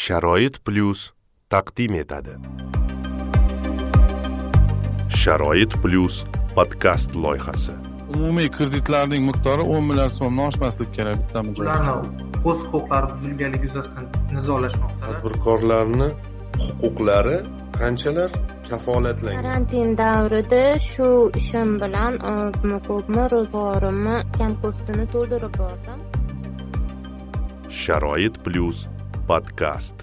sharoit plyus taqdim etadi. Sharoit plyus podkast loyihasi. Umumiy kreditlarning miqdori o'n milliard so'mdan oshmasligi kerak bitta ularni o'z huquqlari buzilganligi yuzasidan nizolashmoqda tadbirkorlarni huquqlari qanchalar kafolatlangan? Karantin davrida shu ishim bilan ozmi ko'pmi ro'zg'orimni kamko'stini to'ldirib bordim. Sharoit plyus podkast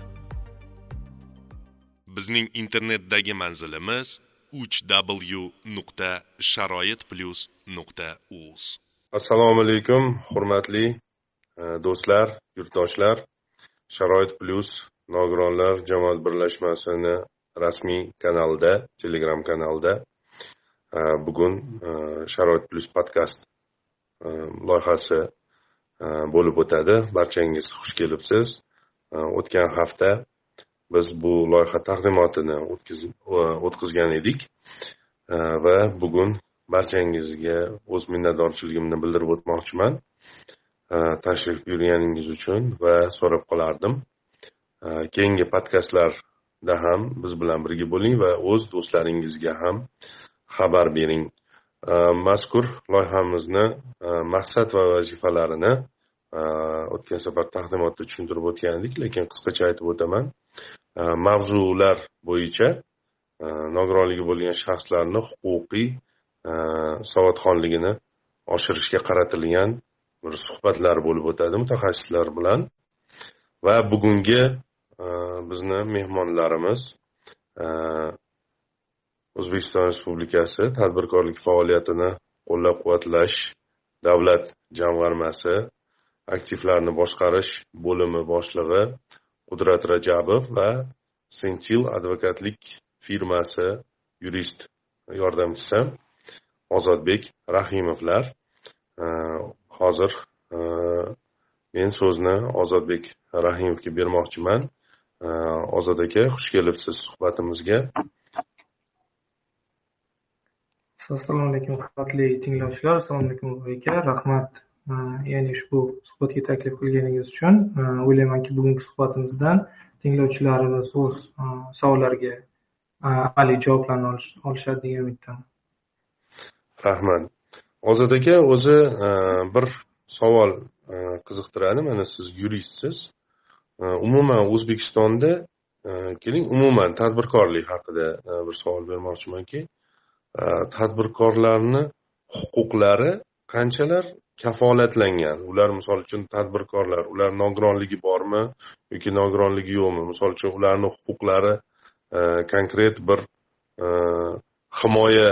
bizning internetdagi manzilimiz uch w nuqta sharoit plyus nuqta uz assalomu alaykum hurmatli e, do'stlar yurtdoshlar. Sharoit plyus nogironlar jamoat birlashmasini rasmiy kanalida telegram kanalida e, bugun e, sharoit plyus podkast loyihasi bo'lib o'tadi. Barchangiz xush kelibsiz Э, o'tgan hafta biz bu loyiha taqdimotini e, o'tkazgan edik. Э, va bugun barchangizga o'z minnatdorchiligimni bildirib o'tmoqchiman. Э, tashrif buyurganingiz uchun va so'rab qolardim. Keyingi podkastlarda ham biz bilan birga bo'ling va o'z do'stlaringizga ham xabar bering. Mazkur loyihamizni maqsad va vazifalarini Э, o'tgan safar taqdimotda tushuntirib o'tgan edik lekin qisqacha aytib o'taman. Э, mavzular bo'yicha э, nogironligi bo'lgan shaxslarni huquqiy savodxonligini oshirishga qaratilgan bir suhbatlar bo'lib o'tadi mutaxassislar bilan. Va bugungi e, bizni mehmonlarimiz e, o'zbekiston respublikasi tadbirkorlik faoliyatini qo'llab quvvatlash davlat jamg'armasi aktivlarni boshqarish bo'limi boshlig'i qudrat rajabov va sentil advokatlik firmasi yurist yordamchisi ozodbek rahimovlar. Hozir e, men so'zni ozodbek rahimovga bermoqchiman. Ozod aka xush kelibsiz suhbatimizga. Assalomu alaykum hurmatli tinglovchilar. Assalomu alaykum aka rahmat. Ya'ni ushbu suhbatga taklif qilganingiz uchun o'ylaymanki bugungi suhbatimizdan tinglovchilarimiz o'z savollariga amaliy javoblarni olishadi degan umiddaman rahmat ozod aka o'zi bir savol qiziqtiradi mana siz yuristsiz umuman o'zbekistonda keling umuman tadbirkorlik haqida bir savol bermoqchimanki tadbirkorlarni huquqlari qanchalar kafolatlangan. Ular misol uchun tadbirkorlar ular nogironligi bormi yoki nogironligi yo'qmi? Misol uchun ularni huquqlari e, konkret bir e, himoya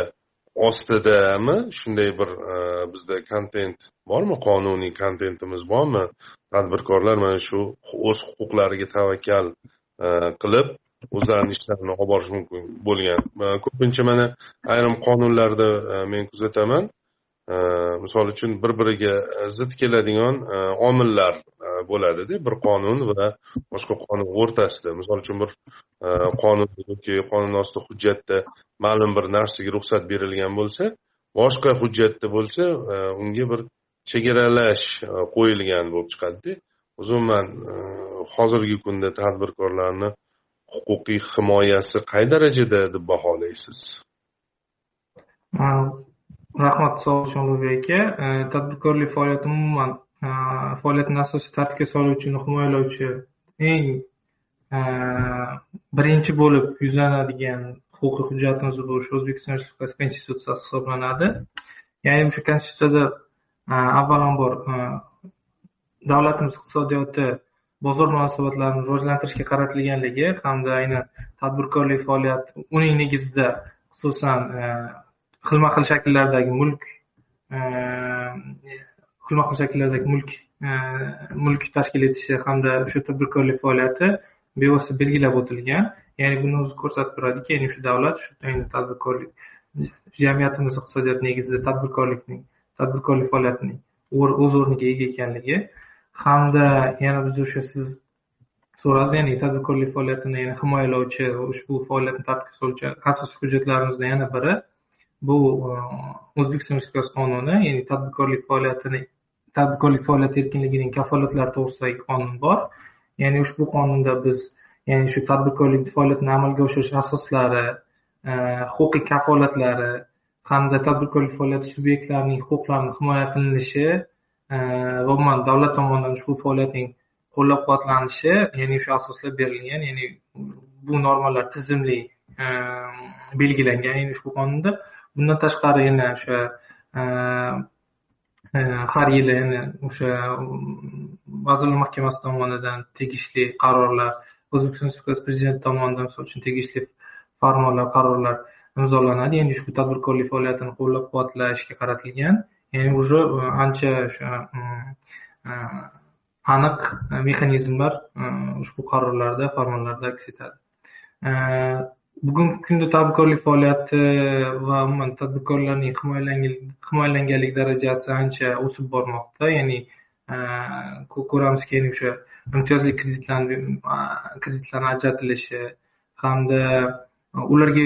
ostidami? Shunday bir e, bizda kontent bormi? Qonuniy kontentimiz bormi? Tadbirkorlar mana shu o'z huquqlariga tavakkal e, qilib o'zlarini ishlarini olib borishi mumkin bo'lgan. Ko'pincha mana ayrim qonunlarda e, men kuzataman. Misol uchun bir biriga e, zid keladigan e, omillar e, bo'ladida bir qonun va boshqa qonun o'rtasida. Misol uchun bir qonun yoki qonun osti hujjatda ma'lum bir narsaga ruxsat berilgan bo'lsa boshqa hujjatda bo'lsa unga bir chegaralash qo'yilgan bo'lib chiqadida. Umuman hozirgi kunda tadbirkorlarni huquqiy himoyasi qay darajada deb baholaysiz? Rahmat savol ulug'bek aka. E, tadbirkorlik faoliyati umuman e, faoliyatni asosiy tartibga soluvchini himoyalovchi eng e, birinchi bo'lib yuzlanadigan huquqiy hujjatimiz bu o'sha o'zbekiston respublikasi konstitutsiyasi hisoblanadi. Ya'ni o'sha konstitutsiyada e, avvalambor davlatimiz iqtisodiyoti bozor munosabatlarini rivojlantirishga qaratilganligi hamda aynan tadbirkorlik faoliyati uning negizida xususan xilma xil shakllardagi mulk e, xilma xil shakllardagi mulk e, mulk tashkil etishi hamda shu tadbirkorlik faoliyati bevosita belgilab o'tilgan. Ya'ni buni o'zi ko'rsatib turadiki ya'ni shu davlat shu tadbirkorlik jamiyatimiz iqtisodiyoti negizida tadbirkorlikning tadbirkorlik faoliyatining o'z o'rniga ega ekanligi hamda yana biz o'sha siz so'radingiz ya'ni tadbirkorlik faoliyatini yana himoyalovchi ushbu faoliyatni tartibga soluvchi asosiy hujjatlarimizdan yana biri bu e, o'zbekiston respublikasi qonuni ya'ni tadbirkorlik faoliyatini tadbirkorlik faoliyati erkinligining kafolatlari to'g'risidagi qonun bor. Ya'ni ushbu qonunda biz ya'ni shu tadbirkorlik faoliyatini amalga oshirish asoslari e, huquqiy kafolatlari hamda tadbirkorlik faoliyati subyektlarining huquqlarini himoya qilinishi e, va umuman davlat tomonidan ushbu faoliyatning qo'llab quvvatlanishi ya'ni o'sha asoslar berilgan ya'ni bu normalar tizimli belgilangan ya'ni ushbu qonunda. Bundan tashqari yana o'sha e, e, har yili yana o'sha mm, vazirlar mahkamasi tomonidan tegishli qarorlar o'zbekiston respublikasi prezidenti tomonidan misol uchun tegishli farmonlar qarorlar imzolanadi. Ya'ni ushbu tadbirkorlik faoliyatini qo'llab quvvatlashga qaratilgan. Ya'ni уже e, ancha o'sha mm, aniq mexanizmlar ushbu qarorlarda farmonlarda aks etadi. Bugungi kunda tadbirkorlik faoliyati va umuman tadbirkorlarning himoyalanganlik darajasi ancha o'sib bormoqda. Ya'ni e, ko'ramizki ya'ni o'sha imtiyozli kreditlarni ajratilishi hamda ularga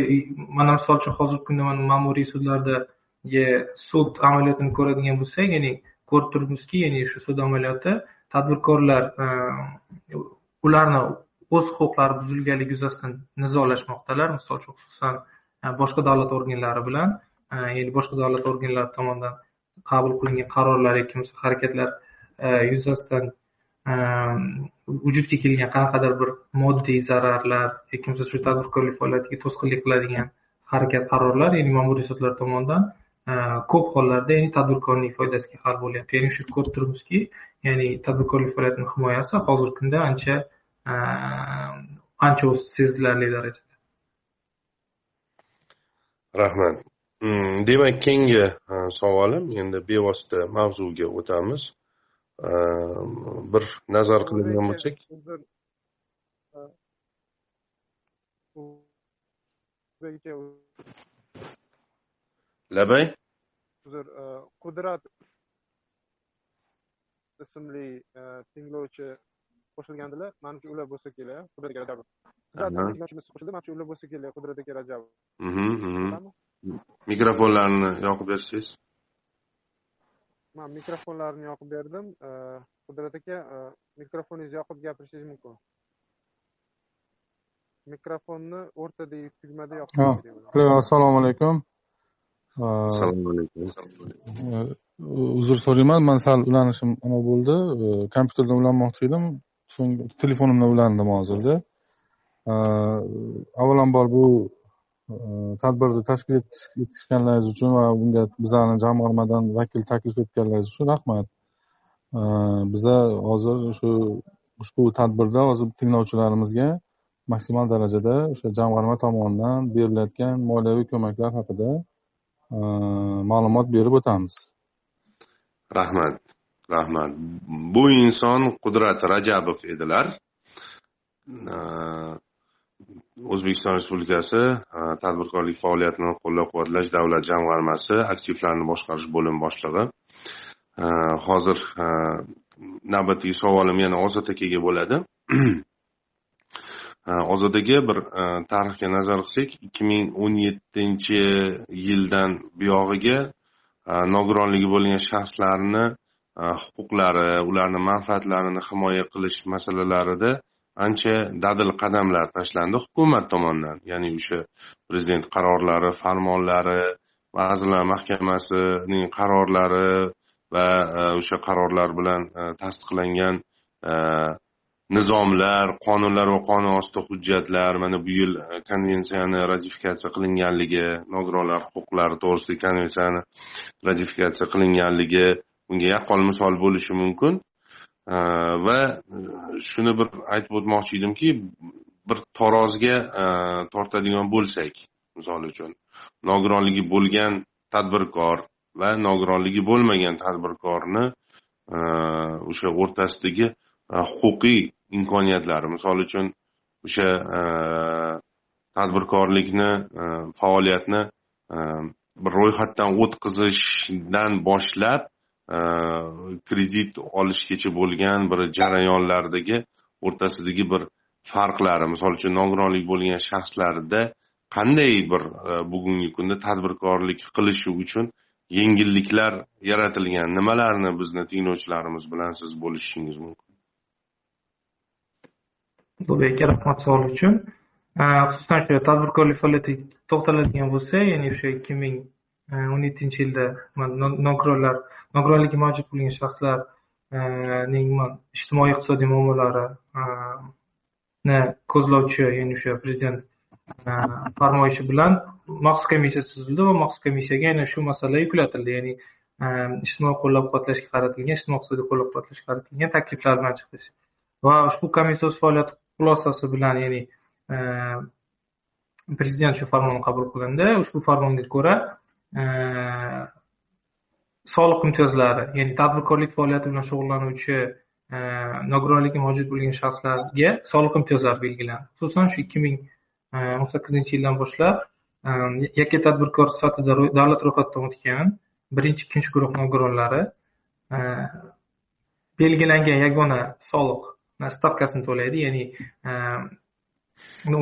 mana misol uchun hozirgi kunda mana ma'muriy sudlardagi sud amaliyotini ko'radigan bo'lsak ya'ni ko'rib turibmizki ya'ni shu sud amaliyoti tadbirkorlar e, ularni o'z huquqlari buzilganligi yuzasidan nizolashmoqdalar. Misol uchun xususan e, boshqa davlat organlari bilan e, ya'ni boshqa davlat organlari tomonidan qabul qilingan qarorlar yoki harakatlar e, yuzasidan vujudga kelgan qanaqadir bir moddiy zararlar yoki bo'lmasa shu tadbirkorlik faoliyatiga to'sqinlik qiladigan harakat qarorlar ya'ni ma'muriy sudlar tomonidan ko'p hollarda ya'ni tadbirkorning foydasiga hal bo'lyapti ya'ni shu ko'rib turibmizki ya'ni tadbirkorlik faoliyatini himoyasi hozirgi kunda ancha ancha sezilarli darajada rahmat demak keyingi savolim endi bevosita mavzuga o'tamiz bir nazar qiladigan bo'lsak labay? uzr qudrat ismli tinglovchi qo'shilgandilar. Manimcha ular bo'lsa kerak qudrat aka rajabov qo'shildi. Manimcha ular bo'lsa kerak qudrat aka rajabov mikrofonlarni yoqib bersangiz man mikrofonlarni yoqib berdim. Qudrat aka mikrofoningizni yoqib gapirishingiz mumkin. Mikrofonni o'rtadagi tugmada yoqib assalomu alaykum. Assalomu alaykum. uzr so'rayman man sal ulanishim nima bo'ldi. Kompyuterdan ulanmoqchi edim so'ng telefonimdan ulandim hozirda. Avvalambor bu e, tadbirni tashkil etishganlaringiz uchun va bunga bizani jamg'armadan vakil taklif etganlaringiz uchun rahmat. Biza hozir shu ushbu tadbirda hozir tinglovchilarimizga maksimal darajada o'sha jamg'arma tomonidan berilayotgan moliyaviy ko'maklar haqida e, ma'lumot berib o'tamiz. Rahmat. Rahmat. Bu inson qudrat rajabov edilar. O'zbekiston respublikasi e, tadbirkorlik faoliyatini qo'llab quvvatlash davlat jamg'armasi aktivlarni boshqarish bo'lim boshlig'i hozir e, navbatdagi savolim yana ozod akaga bo'ladi. E, ozod aka bir tarixga nazar qilsak ikki ming o'n yettinchi yildan buyog'iga nogironligi bo'lgan shaxslarni Э, huquqlari ularni manfaatlarini himoya qilish masalalarida ancha dadil qadamlar tashlandi hukumat tomonidan. Ya'ni o'sha prezident qarorlari farmonlari vazirlar mahkamasining qarorlari va e, o'sha qarorlar bilan e, tasdiqlangan e, nizomlar qonunlar va qonun osti hujjatlar mana bu yil konvensiyani ratifikatsiya qilinganligi nogironlar huquqlari to'g'risidagi konvensiyani ratifikatsiya qilinganligi bunga yaqqol misol bo'lishi mumkin. Va e, shuni bir aytib o'tmoqchi edimki bir taroziga e, tortadigan bo'lsak misol uchun nogironligi bo'lgan tadbirkor va nogironligi bo'lmagan tadbirkorni e, o'sha o'rtasidagi huquqiy imkoniyatlari misol uchun o'sha tadbirkorlikni faoliyatni bir ro'yxatdan o'tkazishdan boshlab Э, kredit olishgacha bo'lgan bir jarayonlardagi o'rtasidagi bir farqlari. Misol uchun nogironlik bo'lgan shaxslarda qanday bir e, bugungi kunda tadbirkorlik qilishi uchun yengilliklar yaratilgan? Nimalarni bizni tinglovchilarimiz bilan siz bo'lishishingiz mumkin? Ulug'bek aka rahmat savol uchun. E, xususan shu tadbirkorlik faoliyatiga to'xtaladigan bo'lsak ya'ni o'sha ikki ming Э, o'n yettinchi yilda nogironlar nogironligi mavjud bo'lgan shaxslarning э, ijtimoiy iqtisodiy muammolarini э, ko'zlovchi ya'ni o'sha prezident farmoyishi bilan maxsus komissiya tuzildi va maxsus komissiyaga aynan shu masala yuklatildi. Ya'ni ijtimoiy qo'llab quvvatlashga qaratilgan ijtimoiy iqtisodiy qo'llab quvvatlashga qaratilgan takliflar bilan chiqdi va ushbu komissiya o'z faoliyati xulosasi bilan ya'ni prezident shu farmonni qabul qilindi. Ushbu farmonga ko'ra soliq imtiyozlari ya'ni tadbirkorlik faoliyati bilan shug'ullanuvchi e, nogironligi mavjud bo'lgan shaxslarga soliq imtiyozlari belgilandi. Xususan shu ikki ming e, o'n sakkizinchi yildan boshlab e, yakka tadbirkor sifatida davlat ro'yxatidan o'tgan birinchi ikkinchi guruh nogironlari belgilangan yagona soliq stavkasini to'laydi. Ya'ni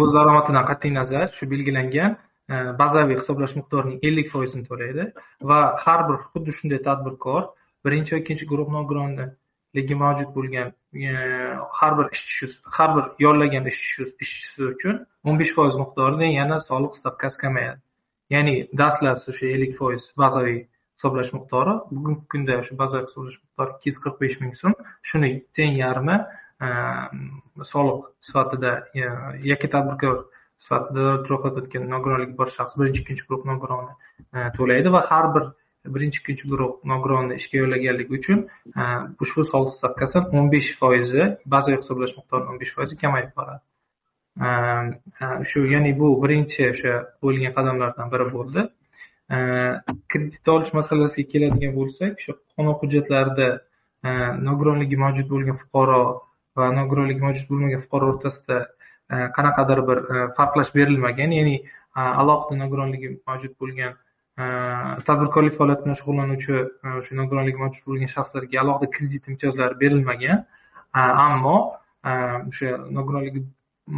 o'z daromadidan qat'iy nazar shu belgilangan bazaviy hisoblash miqdorining ellik foizini to'laydi va har bir xuddi shunday tadbirkor birinchi va ikkinchi guruh nogironligi mavjud bo'lgan har bir ishchi har bir yollagan ishchisi uchun o'n besh foiz miqdorida yana soliq stavkasi kamayadi ya'ni dastlab o'sha ellik foiz bazaviy hisoblash miqdori bugungi kunda shu bazaviy hisoblash miqdori ikki yuz qirq besh ming so'm shuni teng yarmi soliq sifatida yakka tadbirkor sifatida ro'yxatdan o'tgan nogironligi bor shaxs birinchi ikkinchi guruh nogironi e, to'laydi va har bir birinchi ikkinchi guruh nogironni ishga yollaganligi uchun e, ushbu soliq stavkasi o'n besh foizi bazaviy hisoblash miqdoridan o'n besh foizi kamayib boradi. E, shu ya'ni bu birinchi o'sha bo'lgan qadamlardan biri bo'ldi. Kredit olish masalasiga keladigan bo'lsak shu qonun hujjatlarida nogironligi mavjud bo'lgan fuqaro va nogironligi mavjud bo'lmagan fuqaro o'rtasida E, qanaqadir bir e, farqlash berilmagan. Ya'ni e, alohida nogironligi mavjud bo'lgan tadbirkorlik faoliyati bilan shug'ullanuvchi o'sha nogironligi mavjud bo'lgan shaxslarga alohida kredit imtiyozlari berilmagan. Ammo o'sha nogironligi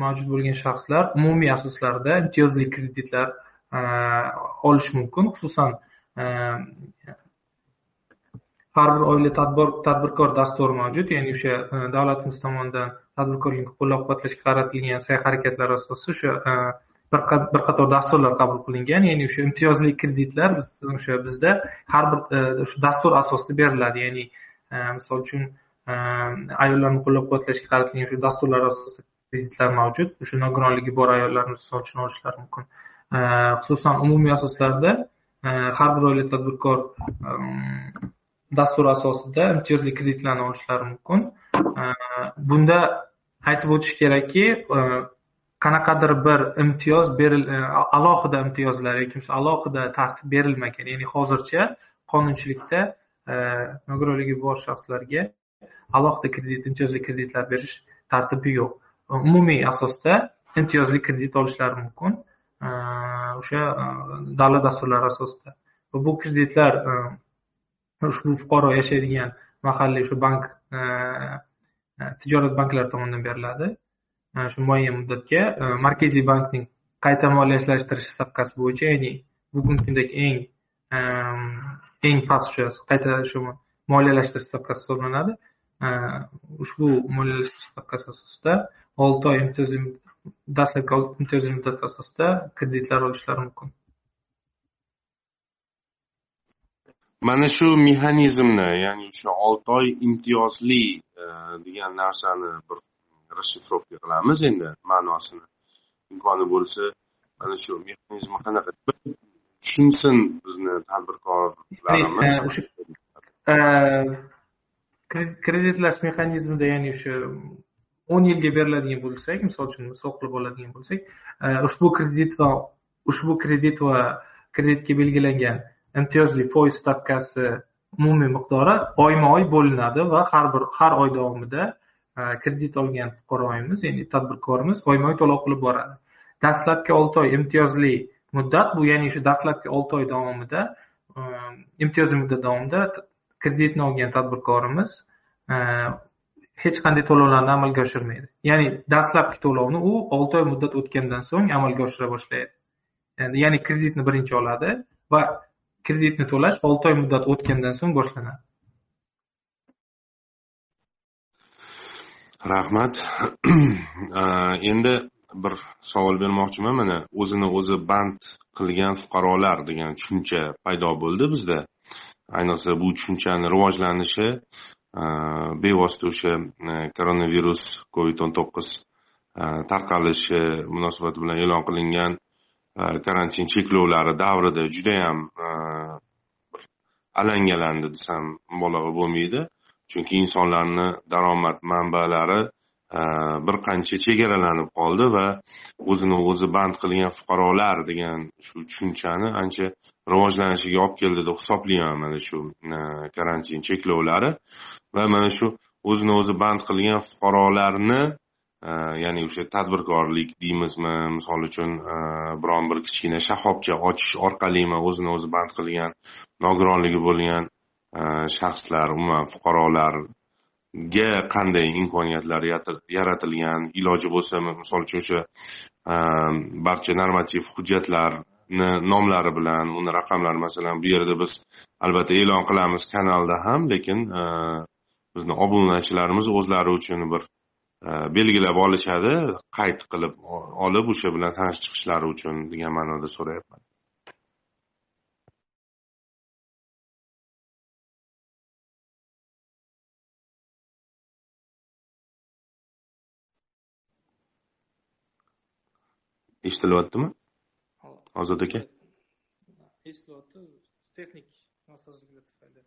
mavjud bo'lgan shaxslar umumiy asoslarda imtiyozli kreditlar olishi mumkin. Xususan har bir oila tadbirkor dasturi mavjud. Ya'ni o'sha davlatimiz tomonidan tadbirkorlikni qo'llab quvvatlashga qaratilgan sa'y harakatlar asosida o'sha e, bir qator dasturlar qabul qilingan. Ya'ni o'sha imtiyozli kreditlar biz o'sha bizda har bir e, o'sha dastur asosida beriladi. Ya'ni e, misol uchun ayollarni qo'llab quvvatlashga qaratilgan shu dasturlar asosida kreditlar mavjud. O'sha nogironligi bor ayollarni misol uchun olishlari mumkin. Xususan umumiy asoslarda har bir oila tadbirkor dastur asosida imtiyozli kreditlarni olishlari mumkin. Bunda aytib o'tish kerakki e, qanaqadir bir imtiyoz beril e, alohida imtiyozlar yoki alohida tartib berilmagan ya'ni hozircha qonunchilikda e, nogironligi bor shaxslarga alohida kredit imtiyozli kreditlar berish tartibi yo'q. Umumiy asosda imtiyozli kredit olishlari mumkin o'sha davlat dasturlari asosida. Va bu kreditlar ushbu fuqaro yashaydigan mahalliy shu bank tijorat banklari tomonidan beriladi. Shu muayyan muddatga e, markaziy bankning qayta moliyalashtirish stavkasi bo'yicha ya'ni bugungi kundagi eng e, eng past o'sha qayta shu moliyalashtirish stavkasi hisoblanadi. Ushbu moliyalashtirish stavkasi asosida olti oy imtiyozli dastlabki imtiyozli muddat asosida kreditlar olishlari mumkin. Mana shu mexanizmni ya'ni o'sha olti oy imtiyozli e, degan narsani bir расшифровка qilamiz endi ma'nosini. Imkoni bo'lsa mana shu mexanizmi qanaqa? Tushunsin bizni tadbirkorlarimiz. E, e, kreditlash mexanizmida ya'ni o'sha o'n yilga beriladigan bo'lsak misol uchun misol qilib oladigan bo'lsak ushbu kredit va ushbu kredit va kreditga belgilangan imtiyozli foiz stavkasi umumiy miqdori oyma oy bo'linadi va har bir har oy davomida e, kredit olgan fuqaroyimiz ya'ni tadbirkorimiz oyma oy to'lov qilib boradi. Dastlabki olti oy imtiyozli muddat bu ya'ni shu dastlabki olti oy davomida e, imtiyozli muddat davomida kreditni olgan tadbirkorimiz e, hech qanday to'lovlarni amalga oshirmaydi. Ya'ni dastlabki to'lovni u olti oy muddat o'tgandan so'ng amalga oshira boshlaydi. Ya'ni kreditni birinchi oladi va kreditni to'lash olti oy muddat o'tgandan so'ng boshlanadi. Rahmat. Endi bir savol bermoqchiman mana. O'zini o'zi band qilgan fuqarolar degan tushuncha paydo bo'ldi bizda. Ayniqsa bu tushunchani rivojlanishi bevosita o'sha koronavirus covid o'n to'qqiz tarqalishi munosabati bilan e'lon qilingan karantin cheklovlari davrida judayam э, alangalandi desam mubolag'a bo'lmaydi. Chunki insonlarni daromad manbalari э, bir qancha chegaralanib qoldi va o'zini o'zi band qilgan fuqarolar degan shu tushunchani ancha rivojlanishiga olib keldi deb hisoblayman mana shu e, karantin cheklovlari. Va mana shu o'zini o'zi band qilgan fuqarolarni Э, ya'ni o'sha tadbirkorlik deymizmi? Misol uchun э, biron bir kichkina shaxobcha ochish orqalimi? O'zini o'zi band qilgan nogironligi bo'lgan э, shaxslar umuman fuqarolarga qanday imkoniyatlar yaratilgan iloji bo'lsa misol uchun o'sha barcha normativ hujjatlarni nomlari bilan uni raqamlari masalan bu yerda biz albatta e'lon qilamiz kanalda ham lekin bizni obunachilarimiz o'zlari uchun bir Э, belgilab olishadi. Qayd qilib olib o'sha bilan tanishib chiqishlari uchun degan ma'noda so'rayapman. Eshitilyaptimi? Ozod aka? Eshitilyapti. Texnik nosozliklar tufayli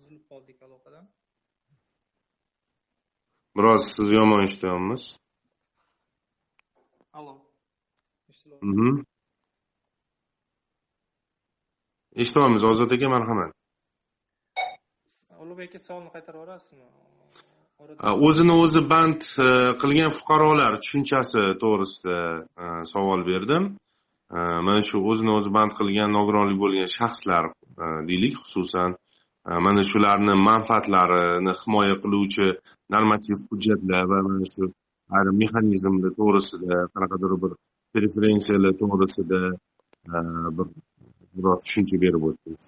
uzilib qoldik aloqadan. Biroz sizni yomon eshityapmiz allo eshityapmiz ozod aka marhamat. Ulug'bek aka savolni qaytarib yuborasizmi? O'zini o'zi band e, qilgan fuqarolar tushunchasi to'g'risida e, savol berdim. E, mana shu o'zini o'zi band qilgan nogironligi bo'lgan shaxslar deylik xususan mana shularni manfaatlarini himoya qiluvchi normativ hujjatlar va mana shu ayrim mexanizmlar to'g'risida qanaqadir bir preferensiyalar to'g'risida bir biroz tushuncha berib o'tdingiz.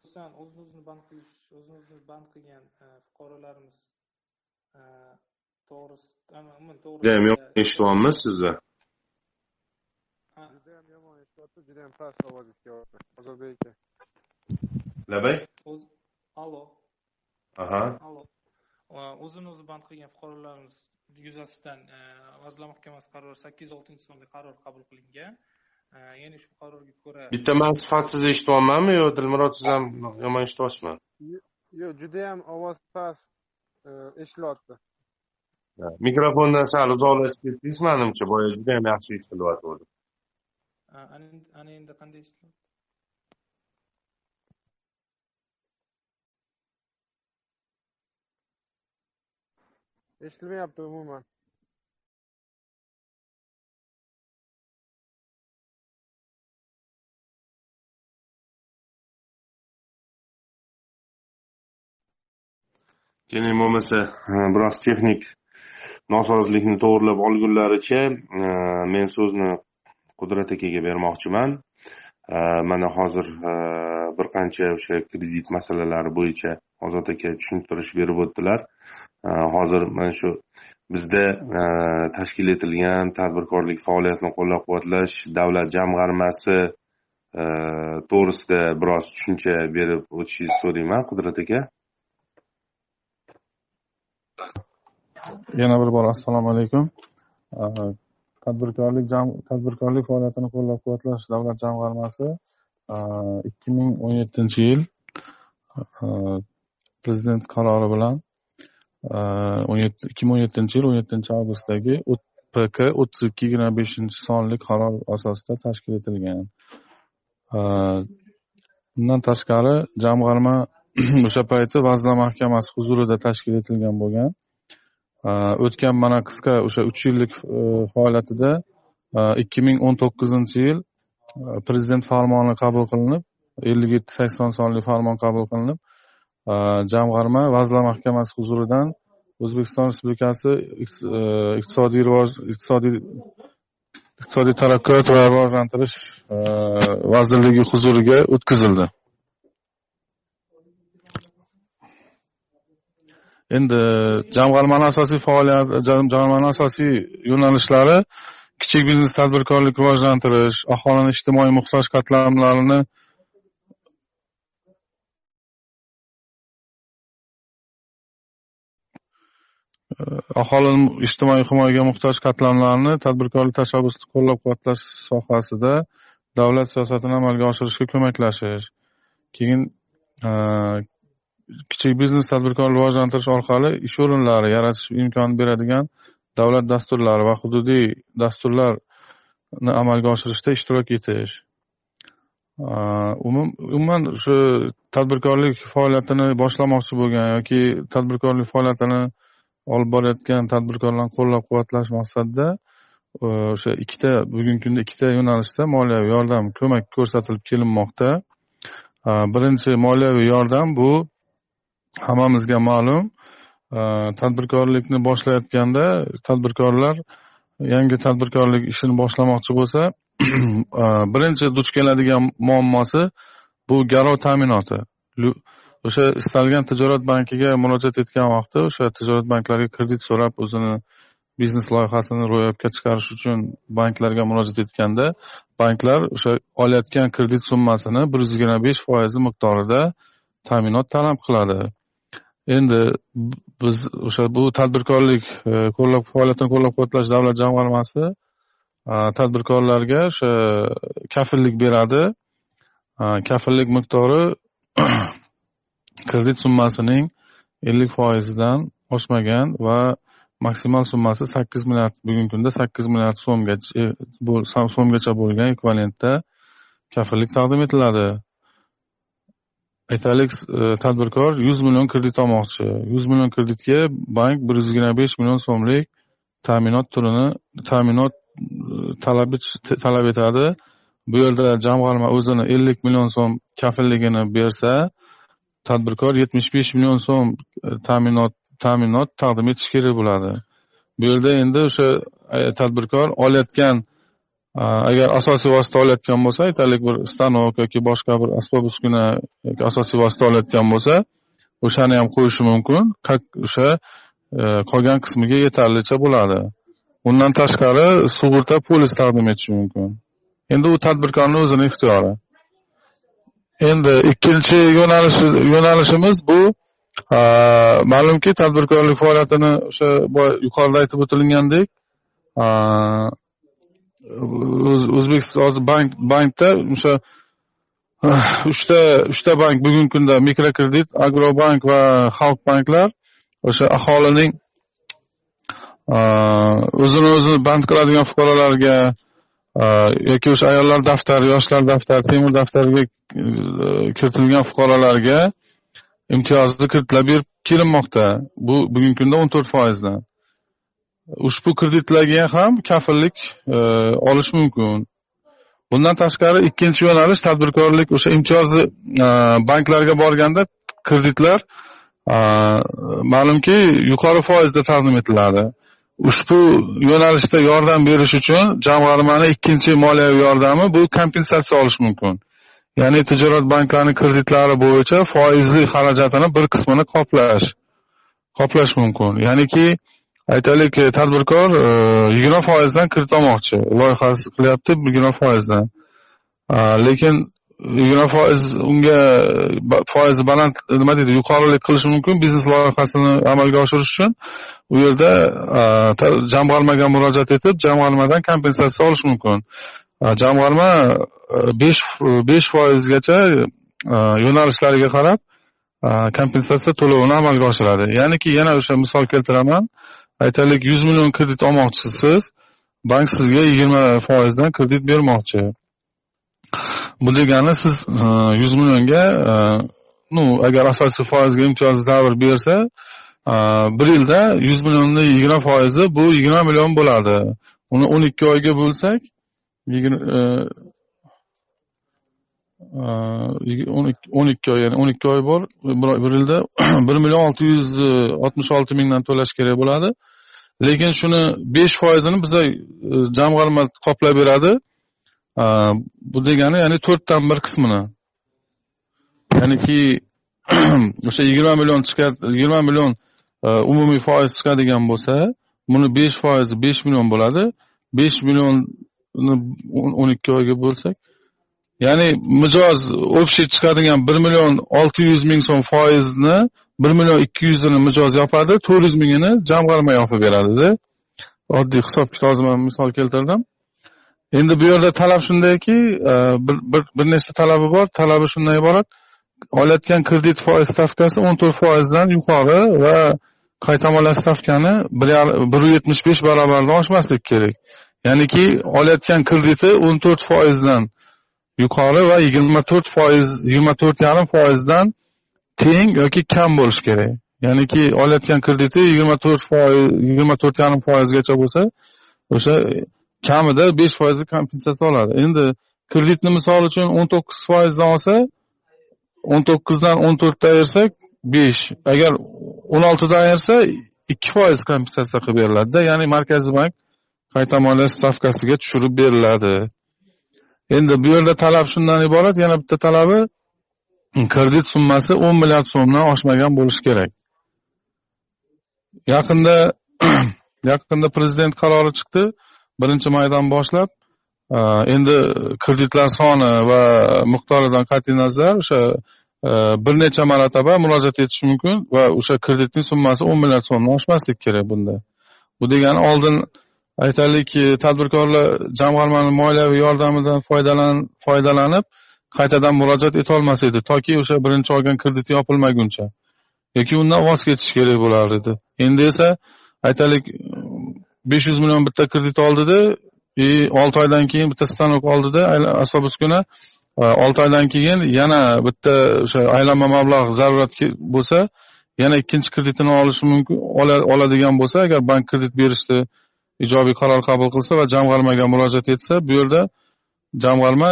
Xususan o'zini o'zini band qilish o'zini o'zini band qilgan fuqarolarimiz to'g'risida umuman to'g'risida judayam yomon eshityapmiz sizni judayam yomon eshityapti judayam past kelyapti ozodbek aka labay allo aha allo o'zini o'zi band qilgan fuqarolarimiz yuzasidan vazirlar mahkamasi qarori sakkiz yuz oltinchi sonli qaror qabul qilingan ya'ni ushbu qarorga ko'ra bitta man sifatsiz eshityapmanmi yo dilmurod siz ham yomon eshityapsizmi yo'q judayam ovoz past eshitilyapti mikrofondan sal uzoqlashib ketdingiz manimcha boya judayam yaxshi eshitilyotgandi ana endi qanday eshitilyapti eshitilmayapti umuman keling bo'lmasa biroz texnik nosozlikni to'g'irlab olgunlaricha men so'zni qudrat akaga bermoqchiman э, mana hozir э, bir qancha o'sha kredit masalalari bo'yicha ozod aka tushuntirish berib o'tdilar. Э, hozir mana shu bizda tashkil etilgan tadbirkorlik faoliyatini qo'llab quvvatlash davlat jamg'armasi to'g'risida biroz tushuncha berib o'tishingizni so'rayman qudrat aka. Yana bir bor assalomu alaykum. Tadbirkorlik tadbirkorlik faoliyatini qo'llab quvvatlash davlat jamg'armasi ikki ming o'n yettinchi yil prezident qarori bilan ikki ming o'n yettinchi yil o'n yettinchi avgustdagi pk o'ttiz ikki yigirma beshinchi sonli qaror asosida tashkil etilgan. Bundan tashqari jamg'arma o'sha payti vazirlar mahkamasi huzurida tashkil etilgan bo'lgan. Э, o'tgan mana qisqa o'sha uch yillik e, faoliyatida e, ikki ming o'n to'qqizinchi yil e, prezident farmoni qabul qilinib ellik yetti sakson sonli farmon qabul qilinib jamg'arma vazirlar mahkamasi huzuridan o'zbekiston respublikasi iqtisodiy rivoj iqtisodiy iqtisodiy taraqqiyot va rivojlantirish vazirligi huzuriga o'tkazildi. Endi jamg'armani asosiy faoliyat jamg'armani asosiy yo'nalishlari kichik biznes tadbirkorlik rivojlantirish aholini ijtimoiy muhtoj qatlamlarini aholini ijtimoiy himoyaga muhtoj qatlamlarni tadbirkorlik tashabbusini qo'llab-quvvatlash sohasida davlat siyosatini amalga oshirishga ko'maklashish keyin kichik biznes tadbirkorligini rivojlantirish orqali ish o'rinlari yaratish imkonini beradigan davlat dasturlari va hududiy dasturlarni amalga oshirishda ishtirok etish. Umuman shu tadbirkorlik faoliyatini boshlamoqchi bo'lgan yoki tadbirkorlik faoliyatini olib borayotgan tadbirkorlarni qo'llab quvvatlash maqsadida o'sha ikkita bugungi kunda ikkita yo'nalishda moliyaviy yordam ko'mak ko'rsatilib kelinmoqda. Birinchi moliyaviy yordam bu hammamizga ma'lum e, tadbirkorlikni boshlayotganda tadbirkorlar yangi tadbirkorlik ishini boshlamoqchi bo'lsa e, birinchi duch keladigan muammosi bu garov ta'minoti. O'sha istalgan tijorat bankiga murojaat etgan vaqtda o'sha tijorat banklariga kredit so'rab o'zini biznes loyihasini ro'yobga chiqarish uchun banklarga murojaat etganda banklar o'sha olayotgan kredit summasini bir yuz yigirma besh foizi miqdorida ta'minot talab qiladi. Endi biz o'sha bu tadbirkorlik e, qo'llab faoliyatini qo'llab quvvatlash davlat jamg'armasi e, tadbirkorlarga o'sha kafillik beradi. E, kafillik miqdori kredit summasining ellik foizidan oshmagan va maksimal summasi sakkiz milliard bugungi kunda sakkiz milliard so'mgacha so'mgacha bo'lgan ekvivalentda kafillik taqdim etiladi. Aytaylik e, tadbirkor yuz million kredit olmoqchi. Yuz million kreditga bank bir yuz yigirma besh million so'mlik ta'minot turini ta'minot e, talab talab etadi. Bu yerda jamg'arma o'zini ellik million so'm kafilligini bersa tadbirkor yetmish besh million so'm e, ta'minot ta'minot taqdim etishi kerak bo'ladi. Bu yerda endi o'sha tadbirkor olayotgan agar asosiy vosita olayotgan bo'lsa aytaylik bir stanok yoki boshqa bir asbob uskuna yoki asosiy vosita olayotgan bo'lsa o'shani ham qo'yishi mumkin. O'sha e, qolgan qismiga yetarlicha bo'ladi. Undan tashqari sug'urta polis taqdim etishi mumkin. Endi u tadbirkorni o'zini ixtiyori. Endi ikkinchi yo'nalishimiz bu ma'lumki tadbirkorlik faoliyatini o'sha yuqorida aytib o'tilgandek o'zbekiston hozir bank bankda o'sha ah, uchta uchta bank bugungi kunda mikrokredit agrobank va xalq banklar o'sha aholining ah, o'zini o'zini band qiladigan fuqarolarga ah, yoki o'sha ayollar daftari yoshlar daftari temir daftariga eh, kiritilgan fuqarolarga imtiyozli kreditlar berib kelinmoqda. Bu bugungi kunda o'n to'rt foizdan. Ushbu kreditlarga ham kafillik e, olish mumkin. Bundan tashqari ikkinchi yo'nalish tadbirkorlik o'sha imtiyozli e, banklarga borganda kreditlar e, ma'lumki yuqori foizda taqdim etiladi. Ushbu yo'nalishda yordam berish uchun jamg'armani ikkinchi moliyaviy yordami bu kompensatsiya olish mumkin. Ya'ni tijorat banklarini kreditlari bo'yicha foizli xarajatini bir qismini qoplash qoplash mumkin. Ya'niki aytaylik e, tadbirkor e, yigirma foizdan kredit olmoqchi loyihasi qilyapti yigirma foizdan. Lekin yigirma foiz unga foizi baland nima deydi yuqorilik qilishi mumkin biznes loyihasini amalga oshirish uchun. U yerda jamg'armaga murojaat etib jamg'armadan kompensatsiya olish mumkin. Jamg'arma e, besh besh foizgacha yo'nalishlariga qarab kompensatsiya to'lovini amalga oshiradi. Ya'niki yana o'sha misol keltiraman. Aytaylik yuz million kredit olmoqchisiz. Bank sizga yigirma foizdan kredit bermoqchi. Bu degani siz e, yuz millionga e, ну agar asosiy foizga imtiyozli davr bersa e, bir yilda yuz millionni yigirma foizi bu yigirma million bo'ladi. Uni o'n ikki oyga bo'lsak o'n ikki oy ya'ni o'n ikki oy bor bir yilda bir million olti yuz oltmish olti mingdan to'lash kerak bo'ladi. Lekin shuni besh foizini biza e, jamg'arma qoplab beradi. Bu degani ya'ni to'rtdan bir qismini. Ya'niki o'sha yigirma million chiqar yigirma million e, umumiy foiz chiqadigan bo'lsa buni besh foizi besh million bo'ladi. Besh millionni o'n ikki oyga bo'lsak ya'ni mijoz общий chiqadigan bir million olti yuz ming so'm foizni bir million ikki yuzini mijoz yopadi to'rt yuz mingini jamg'arma yopib beradida oddiy hisob kitobdan misol keltirdim. Endi bu yerda talab shundayki e, bir, bir, bir nechta talabi bor. Talabi shundan iborat. Olayotgan kredit foiz stavkasi o'n to'rt foizdan yuqori va qaytamalash stavkani bir yetmish besh barobardan oshmasligi kerak. Ya'niki olayotgan krediti o'n to'rt foizdan yuqori va yigirma to'rt foiz yigirma to'rt yarim foizdan teng yoki kam bo'lishi kerak. Ya'niki olayotgan krediti yigirma to'rt foiz yigirma to'rt yarim foizgacha bo'lsa o'sha kamida besh foizni kompensatsiya oladi. Endi kreditni misol uchun o'n to'qqiz foizdan olsa o'n to'qqizdan o'n to'rtda ayirsak besh. Agar o'n oltida ayirsa ikki foiz kompensatsiya qilib beriladida. Ya'ni markaziy bank qayta moliya stavkasiga tushirib beriladi. Endi bu yerda talab shundan iborat. Yana bitta talabi kredit summasi o'n milliard so'mdan oshmagan bo'lishi kerak. Yaqinda yaqinda prezident qarori chiqdi. Birinchi maydan boshlab e, endi kreditlar soni va miqdoridan qat'iy nazar o'sha e, bir necha marotaba murojaat etish mumkin va o'sha kreditning summasi o'n milliard so'mdan oshmasligi kerak bunda. Bu degani oldin aytaylik tadbirkorlar jamg'armani moliyaviy yordamidan foydalan foydalanib qaytadan murojaat etolmas edi. Toki o'sha birinchi olgan krediti yopilmaguncha. Yoki undan voz kechish kerak bo'lar edi. Endi esa aytaylik besh yuz million bitta kredit oldida и olti oydan keyin bitta stanok oldida asbob uskuna e, olti oydan keyin yana bitta o'sha aylanma mablag' zarurat bo'lsa yana ikkinchi kreditini olishi mumkin oladigan bo'lsa agar bank kredit berishni ijobiy qaror qabul qilsa va jamg'armaga murojaat etsa bu yerda jamg'arma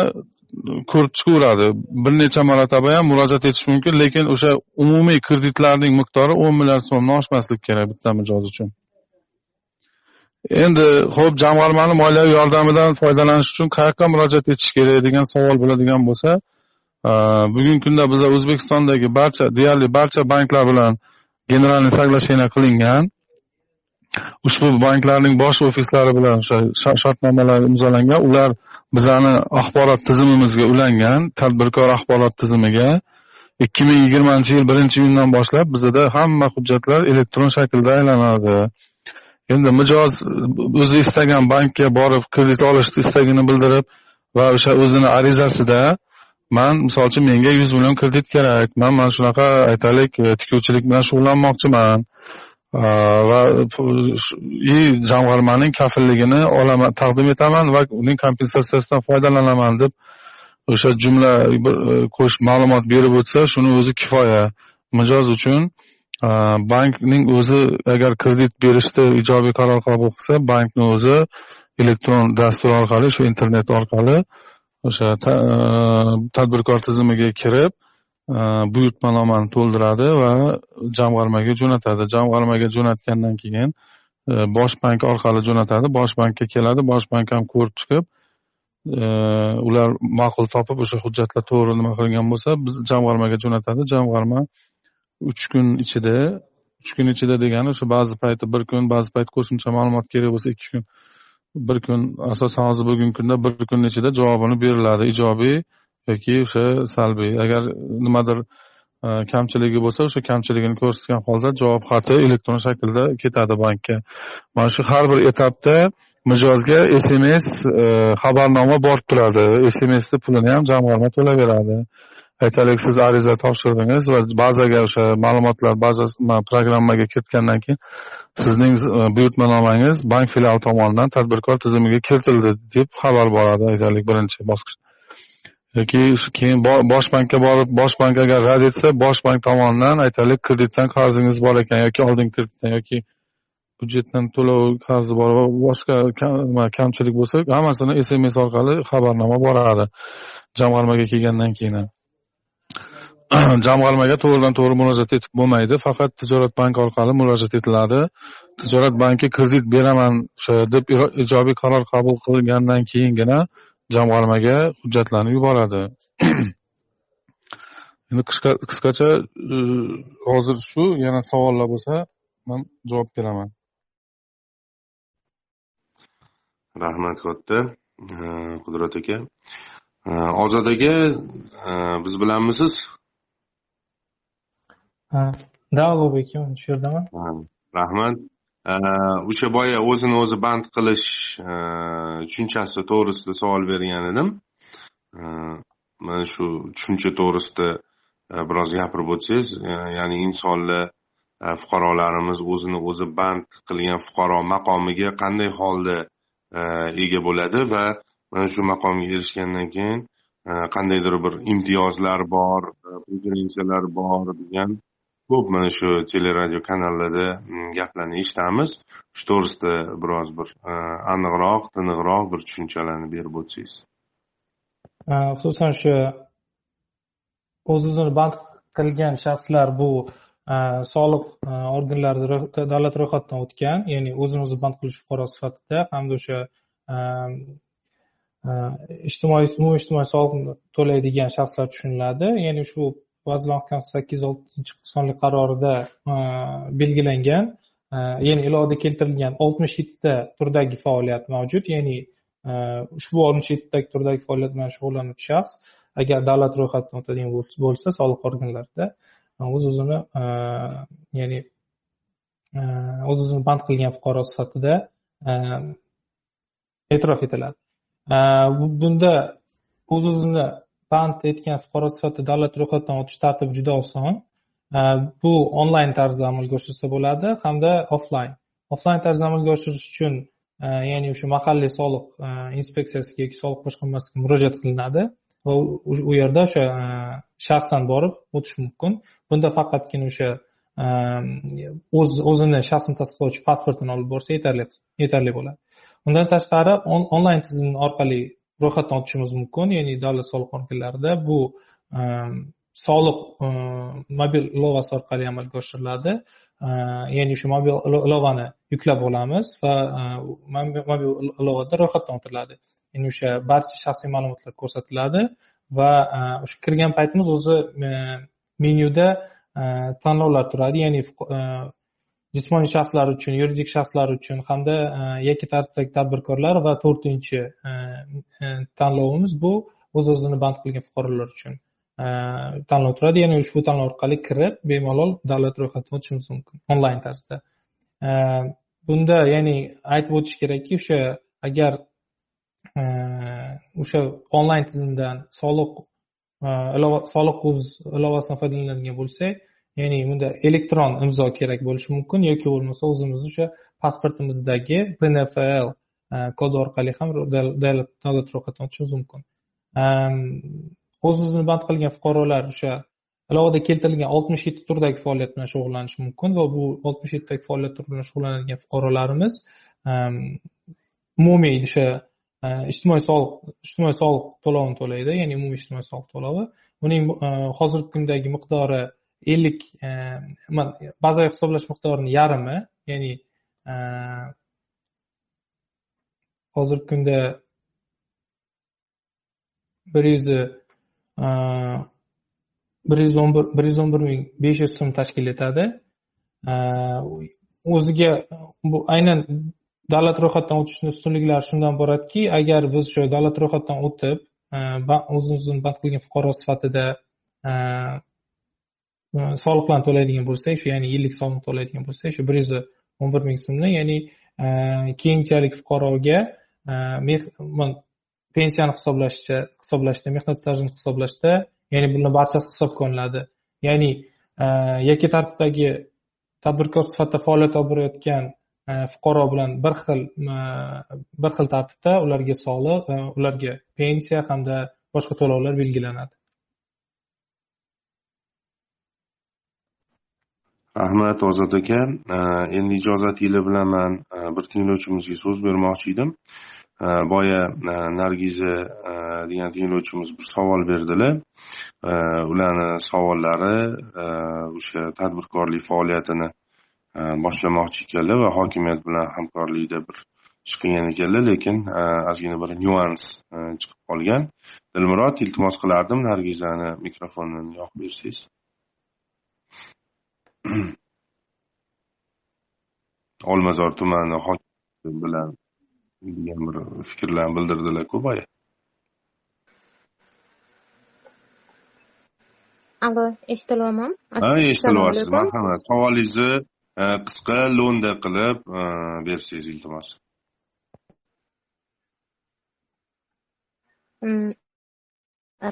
ko'rib chiqaveradi bir necha marotaba ham murojaat etish mumkin lekin o'sha umumiy kreditlarning miqdori o'n milliard so'mdan oshmasligi kerak bitta mijoz uchun. Endi ho'p jamg'armani moliyaviy yordamidan foydalanish uchun qayoqqa murojaat etish kerak degan savol bo'ladigan bo'lsa bugungi kunda biza o'zbekistondagi barcha deyarli barcha banklar bilan generalniy соглашение qilingan. Ushbu banklarning bosh ofislari bilan o'sha shartnomalar imzolangan. Ular bizani axborot tizimimizga ulangan tadbirkor axborot tizimiga ikki ming yigirmanchi yil birinchi iyundan boshlab bizada hamma hujjatlar elektron shaklda aylanadi. Endi mijoz o'zi istagan bankka borib kredit olish istagini bildirib va o'sha o'zini arizasida man misol uchun menga yuz million kredit kerak. Man mana shunaqa aytaylik tikuvchilik bilan shug'ullanmoqchiman. Э, va и jamg'armaning kafilligini olaman taqdim etaman va uning kompensatsiyasidan foydalanaman deb o'sha jumla э, e, э, qo'shib ma'lumot berib o'tsa shuni o'zi kifoya. Mijoz uchun bankning o'zi agar kredit berishda ijobiy qaror qabul qilsa bankni o'zi elektron dastur orqali shu internet orqali o'sha e, tadbirkor tizimiga kirib Э, buyurtmanomani to'ldiradi va jamg'armaga jo'natadi. Jamg'armaga jo'natgandan keyin e, bosh bank orqali jo'natadi. Bosh bankka keladi. Bosh bank ham ko'rib chiqib e, ular ma'qul topib o'sha hujjatlar to'g'ri nima qilingan bo'lsa biz jamg'armaga jo'natadi. Jamg'arma uch kun ichida uch kun ichida degani o'sha ba'zi payti bir kun ba'zi payt qo'shimcha ma'lumot kerak bo'lsa ikki kun bir kun asosan hozir bugungi kunda bir kun ichida javobini beriladi. Ijobiy yoki o'sha salbiy. Agar nimadir e, kamchiligi bo'lsa o'sha kamchiligini ko'rsatgan holda javob xati elektron shaklda ketadi bankka. Mana shu har bir etapda mijozga sms e, xabarnoma borib turadi smsni pulini ham jamg'arma to'laveradi. Aytaylik siz ariza topshirdingiz va bazaga o'sha ma'lumotlar bazasi programmaga kiritgandan keyin sizning e, buyurtmanomangiz bank filiali tomonidan tadbirkor tizimiga kiritildi deb xabar boradi. Aytaylik birinchi bosqich. Yoki keyin bosh bankka borib bosh bank agar rad etsa bosh bank tomonidan aytaylik kreditdan qarzingiz bor ekan yoki oldingi kreditdan yoki byudjetdan to'lov qarzi bor va boshqa kamchilik bo'lsa hammasini sms orqali xabarnoma boradi. Jamg'armaga kelgandan keyin ham. Jamg'armaga to'g'ridan to'g'ri murojaat etib bo'lmaydi. Faqat tijorat banki orqali murojaat etiladi. Tijorat banki kredit beraman o'sha deb ijobiy qaror qabul qilgandan keyingina jamg'armaga hujjatlarni yuboradi. Endi qisqacha e, hozir shu yana savollar bo'lsa man javob beraman. Rahmat katta. Qudrat aka. Ozod aka biz bilanmisiz? Да ulug'bek aka shu yerdaman rahmat Э, o'sha boya o'zini o'zi band qilish э, tushunchasi to'g'risida savol bergan edim. Э, mana shu tushuncha to'g'risida biroz gapirib o'tsangiz ya'ni insonlar e, fuqarolarimiz o'zini o'zi band qilgan fuqaro maqomiga qanday holda e, ega bo'ladi va mana shu maqomga erishgandan keyin e, qandaydir bir imtiyozlar bor preferensiyalar bor degan ko'p mana shu teleradio kanallarda mm, gaplarni eshitamiz. Shu to'g'risida biroz bir e, aniqroq tiniqroq bir tushunchalarni berib o'tsangiz. E, xususan shu o'z o'zini band qilgan shaxslar bu e, soliq organlarida davlat ro'yxatidan o'tgan ya'ni o'zini o'zi band qilish fuqaro sifatida hamda o'sha ijtimoiy umumiy ijtimoiy soliqni to'laydigan shaxslar tushuniladi. Ya'ni shu vazirlar mahkamasi sakkiz yuz oltinchi sonli qarorida e, belgilangan e, ya'ni ilovada keltirilgan oltmish yettita turdagi faoliyat mavjud ya'ni e, ushbu oltmish yettitagi turdagi faoliyat bilan shug'ullanuvchi shaxs agar davlat ro'yxatidan o'tadigan bo'lsa soliq organlarida o'z o'zini ya'ni o'z o'zini band qilgan fuqaro sifatida e'tirof etiladi. Bunda o'z o'zini band etgan fuqaro sifatida davlat ro'yxatidan o'tish tartibi juda oson. Bu onlayn tarzda amalga oshirilsa bo'ladi hamda offlayn offlayn tarzda amalga oshirish uchun e, ya'ni o'sha mahalliy soliq e, inspeksiyasiga yoki soliq boshqarmasiga murojaat qilinadi va u yerda o'sha e, shaxsan borib o'tish mumkin. Bunda faqatgina o'sha o'z o'zini shaxsini tasdiqlovchi pasportini olib borsa yetarli yetarli bo'ladi. Undan tashqari onlayn tizim orqali ro'yxatdan o'tishimiz mumkin. Ya'ni davlat soliq organlarida bu e, soliq e, mobil ilovasi orqali amalga oshiriladi. E, ya'ni shu mobil ilovani yuklab olamiz va mobil ilovada ro'yxatdan o'tiladi ya'ni o'sha barcha shaxsiy ma'lumotlar ko'rsatiladi va o'sha kirgan paytimiz o'zi menyuda tanlovlar turadi. Ya'ni jismoniy shaxslar uchun yuridik shaxslar uchun hamda e, yakka tartibdagi tadbirkorlar va to'rtinchi e, e, tanlovimiz bu o'z o'zini band qilgan fuqarolar uchun. Tanlov turadi ya'ni ushbu tanlov orqali kirib bemalol davlat ro'yxatidan o'tishimiz mumkin onlayn tarzda. Bunda ya'ni aytib o'tish kerakki o'sha agar o'sha onlayn tizimdan soliq soliq o'z ilovasidan foydalanadigan bo'lsak ya'ni bunda elektron imzo kerak bo'lishi mumkin yoki bo'lmasa o'zimizni o'sha pasportimizdagi pnfl e, kodi orqali ham davlat ro'yxatidan o'tishimiz mumkin. Ehm, O'z o'zini band qilgan fuqarolar o'sha ilovada keltirilgan oltmish yetti turdagi faoliyat bilan shug'ullanishi mumkin va bu oltmish yettidagi faoliyat turi bilan shug'ullanadigan fuqarolarimiz ehm, umumiy o'sha e, ijtimoiy soliq ijtimoiy soliq to'lovini to'laydi ya'ni umumiy ijtimoiy soliq to'lovi. Uning e, hozirgi kundagi miqdori ellik e, bazaviy hisoblash miqdorini yarmi ya'ni e, hozirgi kunda bir yuz e, bir yuz o'n bir bir yuz o'n bir ming besh yuz so'm tashkil etadi. O'ziga bu aynan davlat ro'yxatidan o'tishni ustunliklari shundan iboratki agar biz shu davlat ro'yxatidan o'tib o'zimizni band qilgan fuqaro sifatida Э, soliqlarni to'laydigan bo'lsak shu ya'ni yillik soliqni to'laydigan bo'lsak shu bir yuz o'n bir ming so'mni ya'ni e, keyinchalik fuqaroga e, pensiyani hisoblashda hisoblashda mehnat stajini hisoblashda ya'ni buni barchasi hisobga olinadi ya'ni e, yakka tartibdagi tadbirkor sifatida faoliyat olib borayotgan fuqaro bilan bir xil bir xil tartibda ularga soliq ularga pensiya hamda boshqa to'lovlar belgilanadi. Rahmat ozod aka e, endi ijozatinglar bilan man e, bir tinglovchimizga so'z bermoqchi edim. E, boya nargiza degan tinglovchimiz bir savol berdilar. Ularni savollari o'sha tadbirkorlik faoliyatini boshlamoqchi ekanlar va hokimiyat bilan hamkorlikda bir ish qilgan ekanlar lekin ozgina bir nyuans chiqib qolgan. Dilmurod iltimos qilardim nargizani mikrofonini yoqib bersangiz. olmazor tumani hokimi bilan degan bir fikrlarni bildirdilar-ku boya Allo, eshitilyapman? ha eshitilyapsiz marhamat savolingizni e, qisqa lo'nda qilib e, bersangiz iltimos. Mm,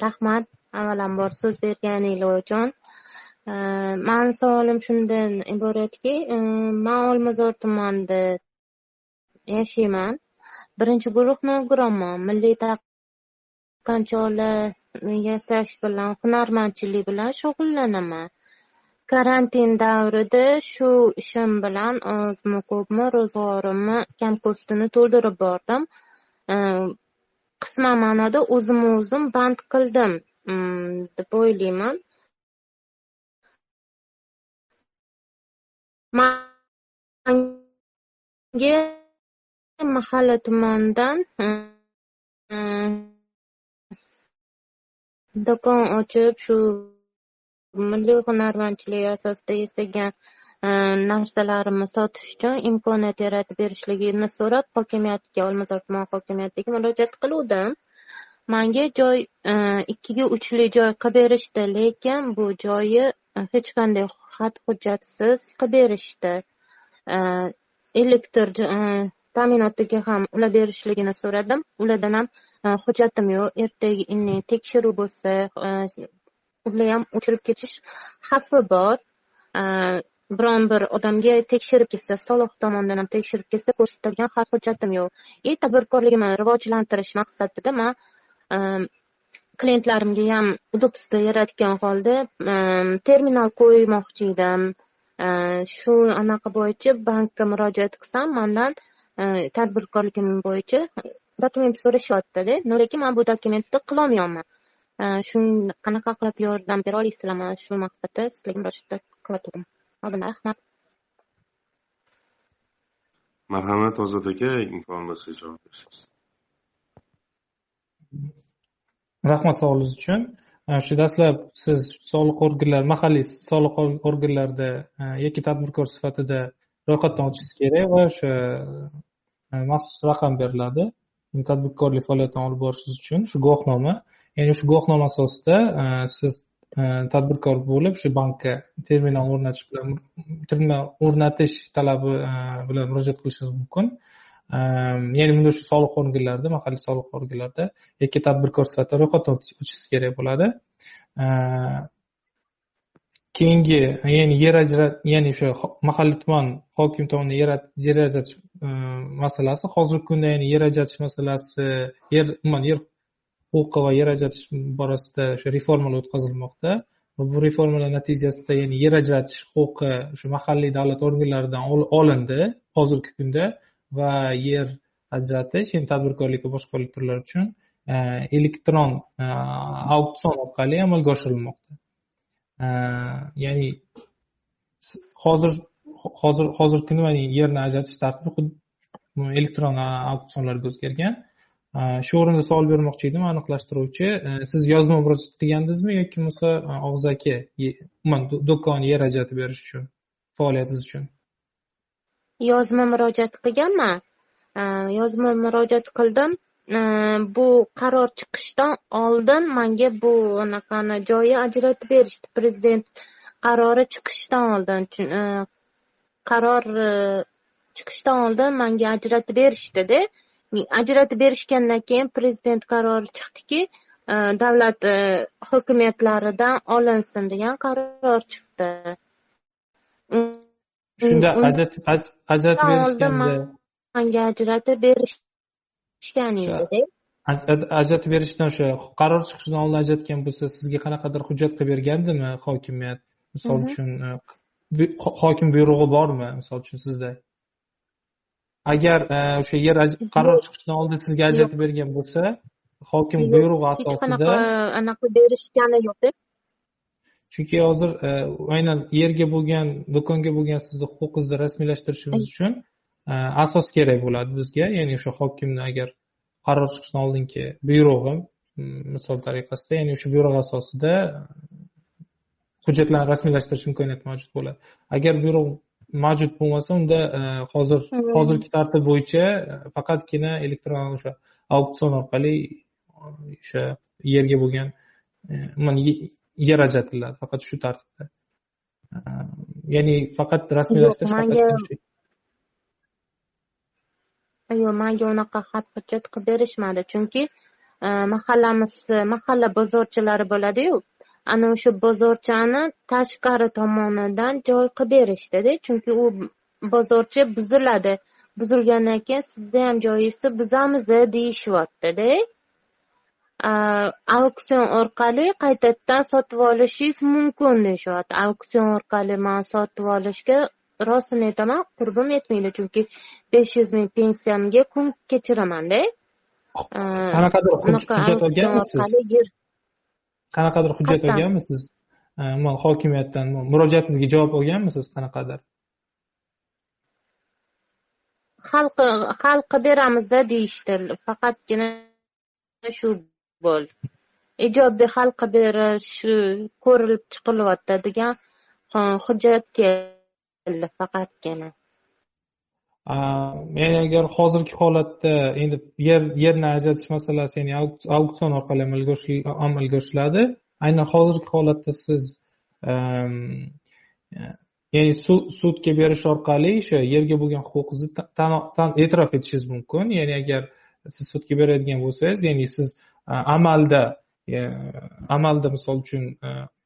rahmat avvalambor so'z berganinglar uchun mani savolim shundan iboratki e, man olmazor tumanida yashayman. Birinchi guruh nogironman. Milliy taqinchoqlar yasash bilan hunarmandchilik bilan shug'ullanaman. Karantin davrida shu ishim bilan ozmi ko'pmi ro'zg'orimni kamko'stini to'ldirib bordim. E, qisman ma'noda o'zimni o'zim band qildim mm, deb o'ylayman. Manga mahalla tomonidan hmm, do'kon ochib shu milliy hunarmandchilik asosida yasagan hmm, narsalarimni sotish uchun imkoniyat yaratib berishligini so'rab hokimiyatga olmazor tuman hokimiyatiga murojaat qiluvdim. Manga joy hmm, ikkiga uchli joy qilib berishdi lekin bu joyi Э, hech qanday xat hujjatsiz qilib berishdi. Э, elektr э, ta'minotiga ham ulab berishligini so'radim. Ulardan ham e, hujjatim yo'q. Ertaga tekshiruv bo'lsa e, ular ham o'chirib ketish xavfi bor. E, biron bir odamga tekshirib kelsa soliq tomonidan ham tekshirib kelsa ko'rsatilgan xat hujjatim yo'q. И tadbirkorligimni rivojlantirish maqsadida man klientlarimga ham удобство yaratgan holda ehm, terminal qo'ymoqchi edim. Ehm, shu anaqa bo'yicha bankka murojaat qilsam mandan ehm, tadbirkorligim bo'yicha dokument so'rashyaptida lekin man bu dokumentni qilolmayapman. Shu qanaqa qilib yordam bera olasizlarmi shu maqsadda sizlarga murojaat qilyotgandim oldindan rahmat. Marhamat ozod aka. Imkon bo'lsa javob bersangiz rahmat savolingiz uchun. Э, shu dastlab siz soliq organlari mahalliy soliq organlarida э, yoki tadbirkor sifatida ro'yxatdan o'tishingiz kerak va o'sha э, maxsus raqam beriladi. Tadbirkorlik faoliyatini olib borishingiz uchun shu guvohnoma. Ya'ni shu guvohnoma asosida siz tadbirkor bo'lib shu bankka terminal o'rnatish bilan terminal o'rnatish talabi bilan murojaat qilishingiz mumkin. Ehm, ya'ni bunda shu soliq organlarida mahalliy soliq organlarida yakka tadbirkor sifatida ro'yxatdan o'tishingiz kerak bo'ladi. Ehm, keyingi ya'ni yer ajrat ya'ni o'sha mahalliy tuman hokim tomonidan yer ajratish ehm, masalasi hozirgi kunda ya'ni yer ajratish masalasi yer umuman yer huquqi va yer ajratish borasida o'sha reformalar o'tkazilmoqda. Va bu reformalar natijasida ya'ni yer ajratish huquqi o'sha mahalliy davlat organlaridan olindi hozirgi kunda. Va yer ajratish endi tadbirkorlik va boshqa turlar uchun e, elektron e, auksion orqali amalga oshirilmoqda. E, ya'ni hozir hozir hozirgi kunda yerni ajratish tartibi elektron auksionlarga o'zgargan. Shu o'rinda savol bermoqchi edim aniqlashtiruvchi siz yozma murojaat qilgandingizmi yoki bo'lmasa og'zaki umuman do'kon yer ajratib berish uchun faoliyatingiz uchun? Yozma murojaat qilganman yozma murojaat qildim. Bu qaror chiqishdan oldin manga bu anaqani joyi ajratib berishdi. Prezident qarori chiqishdan oldin e, qaror e, chiqishdan oldin manga ajratib berishdida ajratib berishgandan keyin prezident qarori chiqdiki e, davlat hokimiyatlaridan olinsin degan qaror chiqdi. Shunda berishganda manga ajratib berishgan edida ajratib berishdan o'sha qaror chiqishidan oldin ajratgan bo'lsa sizga qanaqadir hujjat qilib bergandimi hokimiyat? Misol uchun hokim buyrug'i bormi misol uchun sizda? Agar o'sha yer qaror chiqishidan oldin sizga ajratib bergan bo'lsa hokim buyrug'i asosida hech qanaqa anaqa berishgani yo'qda chunki hozir aynan yerga bo'lgan do'konga bo'lgan sizni huquqingizni rasmiylashtirishingiz uchun asos kerak bo'ladi bizga. Ya'ni o'sha hokimni agar qaror chiqishidan oldingi buyrug'i misol tariqasida ya'ni o'sha buyruq asosida hujjatlarni rasmiylashtirish imkoniyati mavjud bo'ladi. Agar buyruq mavjud bo'lmasa unda e, hozir hozirgi tartib bo'yicha faqatgina elektron o'sha auksion orqali o'sha yerga bo'lgan yer ajratiladi faqat shu tartibda. Ya'ni faqat rasmiylashtirish yo'q manga unaqa xat hujjat qilib berishmadi. Chunki mahallamiz mahalla bozorchilari bo'ladiyu ana o'sha bozorchani tashqari tomonidan joy qilib berishdida. Chunki u bozorcha buziladi. Buzilgandan keyin sizni ham joyingizni buzamiz deyishyaptida auksion orqali qaytadan sotib olishingiz mumkin deyishyapti auksion orqali man sotib olishga rostini aytaman qurbim yetmaydi chunki besh yuz ming pensiyamga kun kechiramanda qanaqadir hujjat olganmisiz qanaqadir hujjat olganmisiz hokimiyatdan murojaatingizga javob olganmisiz qanaqadir hal hal qilib beramizda deyishdi faqatgina shu bo'l ijodiy xalqqa qilib berish ko'rilib chiqilyapti degan hujjat keldi faqatgina. Men agar hozirgi holatda endi yer yerni ajratish masalasi ya'ni auksion orqali amalga amalga oshiriladi aynan hozirgi holatda siz ya'ni sudga berish orqali o'sha yerga bo'lgan huquqingizni e'tirof etishingiz mumkin. Ya'ni agar siz sudga beradigan bo'lsangiz ya'ni siz amalda amalda misol uchun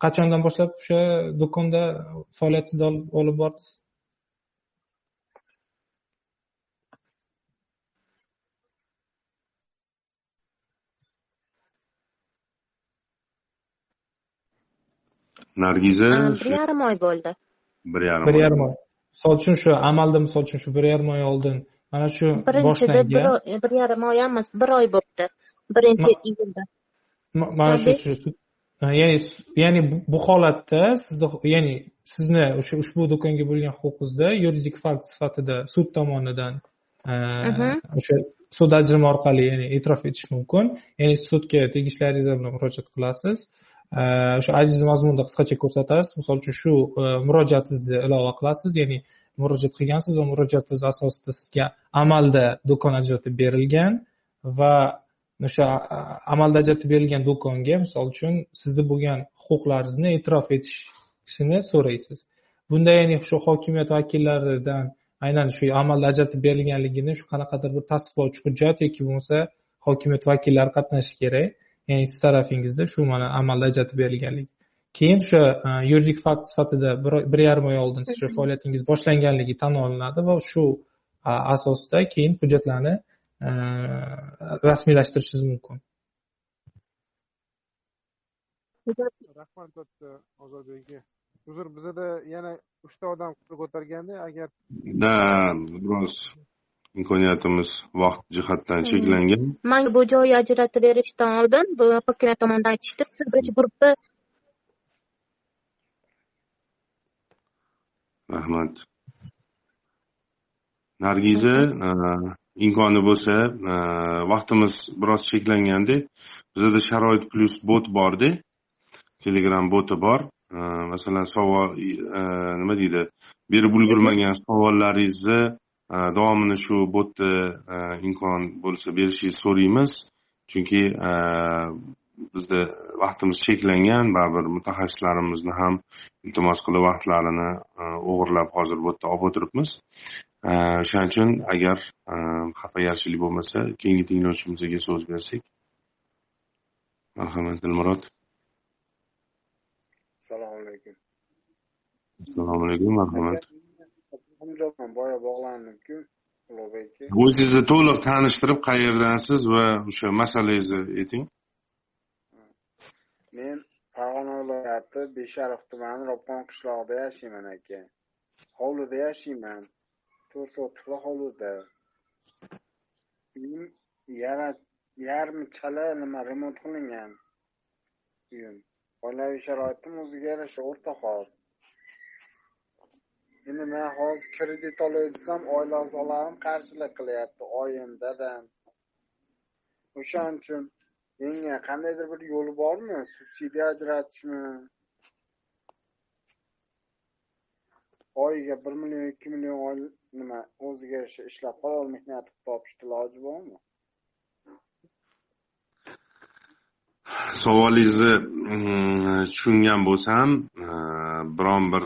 qachondan boshlab o'sha do'konda faoliyatingizni olib bordingiz? Nargiza bir yarim oy bo'ldi. Bir yarim bir yarim oy. Misol uchun shu amalda misol uchun shu bir yarim oy oldin mana shu birinchida bir yarim oy emas bir oy bo'libdi birinchi iyulda mana shu ya'ni ya'ni bu holatda sizni ya'ni sizni o'sha ushbu do'konga bo'lgan huquqingizda yuridik fakt sifatida sud tomonidan o'sha sud ajrimi orqali ya'ni e'tirof etish mumkin. Ya'ni sudga tegishli ariza bilan murojaat qilasiz. O'sha ajiz mazmunda qisqacha ko'rsatasiz. Misol uchun shu e, murojaatingizni ilova qilasiz. Ya'ni murojaat qilgansiz va murojaatingiz asosida sizga amalda do'kon ajratib berilgan va o'sha amalda ajratib berilgan do'konga misol uchun sizni bo'lgan huquqlaringizni e'tirof etishini so'raysiz. Bunda ya'ni shu hokimiyat vakillaridan aynan shu amalda ajratib berilganligini shu qanaqadir bir tasdiqlovchi hujjat yoki bo'lmasa hokimiyat vakillari qatnashishi kerak. Ya'ni siz tarafingizda shu mana amalda ajratib berilganligi keyin o'sha yuridik fakt sifatida bir yarim oy oldin siz faoliyatingiz boshlanganligi tan olinadi va shu asosda keyin hujjatlarni rasmiylashtirishingiz mumkin rahmat katta ozodbek aka uzr bizada yana uchta odam ko'targanda agar да biroz imkoniyatimiz vaqt jihatdan cheklangan manga bu joy ajratib berishdan oldin bu hokimiyat tomonidan aytishdi siz birinchi guruhda rahmat nargiza imkoni bo'lsa e, vaqtimiz biroz cheklanganda bizada sharoit plyus bot borda telegram boti bor. E, masalan savol e, nima deydi? Berib ulgurmagan savollaringizni davomini shu botda imkon bo'lsa berishingizni so'raymiz. Chunki bizda vaqtimiz cheklangan. Baribir mutaxassislarimizni ham iltimos qilib vaqtlarini o'g'irlab hozir bu yerda olib o'tiribmiz. O'shaning uchun agar xafagarchilik bo'lmasa keyingi tinglovchimizga so'z bersak marhamat dilmurod assalomu alaykum assalomu alaykum marhamat boya bog'landimku ulug'bek aka o'zingizni to'liq tanishtirib qayerdansiz va o'sha masalangizni ayting. Men farg'ona viloyati beshariq tumani ropqon qishlog'ida yashayman aka. Hovlida yashayman to'rt sotikli hovlida uyim yarmi chala nima remont qilingan uyim oilaviy sharoitim o'ziga yarasha o'rta hol. Endi man hozir kredit olay desam oila a'zolarim qarshilik qilyapti oyim dadam. O'shaning uchun menga qandaydir bir yo'li bormi? Subsidiya ajratishmi? Oyiga bir million ikki million nima o'ziga yarasha ishlab halol mehnat qilib topishni iloji bormi? Savolingizni mm, tushungan bo'lsam e, biron bir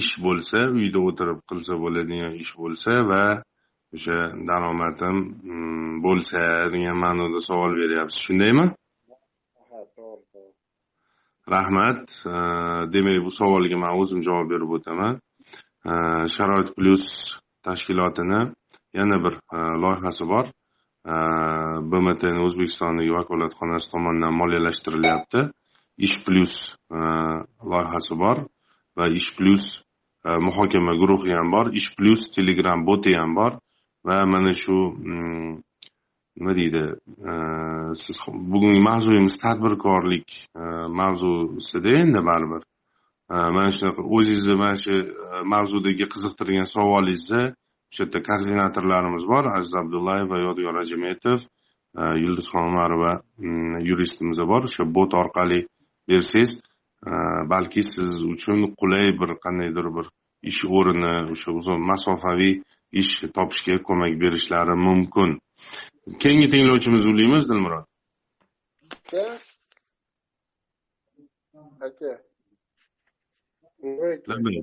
ish bo'lsa uyda o'tirib qilsa bo'ladigan ish bo'lsa va o'sha daromadim mm, bo'lsa degan ma'noda savol beryapsiz. Shundaymi? Rahmat. E, demak bu savolga man o'zim javob berib o'taman Э, sharoit plyus tashkilotini yana bir e, loyihasi bor. E, Bmtni o'zbekistondagi vakolatxonasi tomonidan moliyalashtirilyapti ish plyus e, loyihasi bor va ish plyus muhokama guruhi ham bor. Ish plyus telegram boti ham bor va mana shu mm, nima deydi siz bugungi mavzuyimiz tadbirkorlik mavzusida endi baribir mana shunaqa o'zingizni mana shu e, mavzudagi qiziqtirgan savolingizni o'sha yerda koordinatorlarimiz bor. Aziz abdullayev va yodgor ajametov e, yulduzxon umarova mm, yuristimiz bor. O'sha bot orqali bersangiz e, balki siz uchun qulay bir qandaydir bir ish o'rni o'sha uzoq masofaviy ish topishga ko'mak berishlari mumkin. Keyingi tinglovchimizni ulaymiz dilmurod. Aka. Labay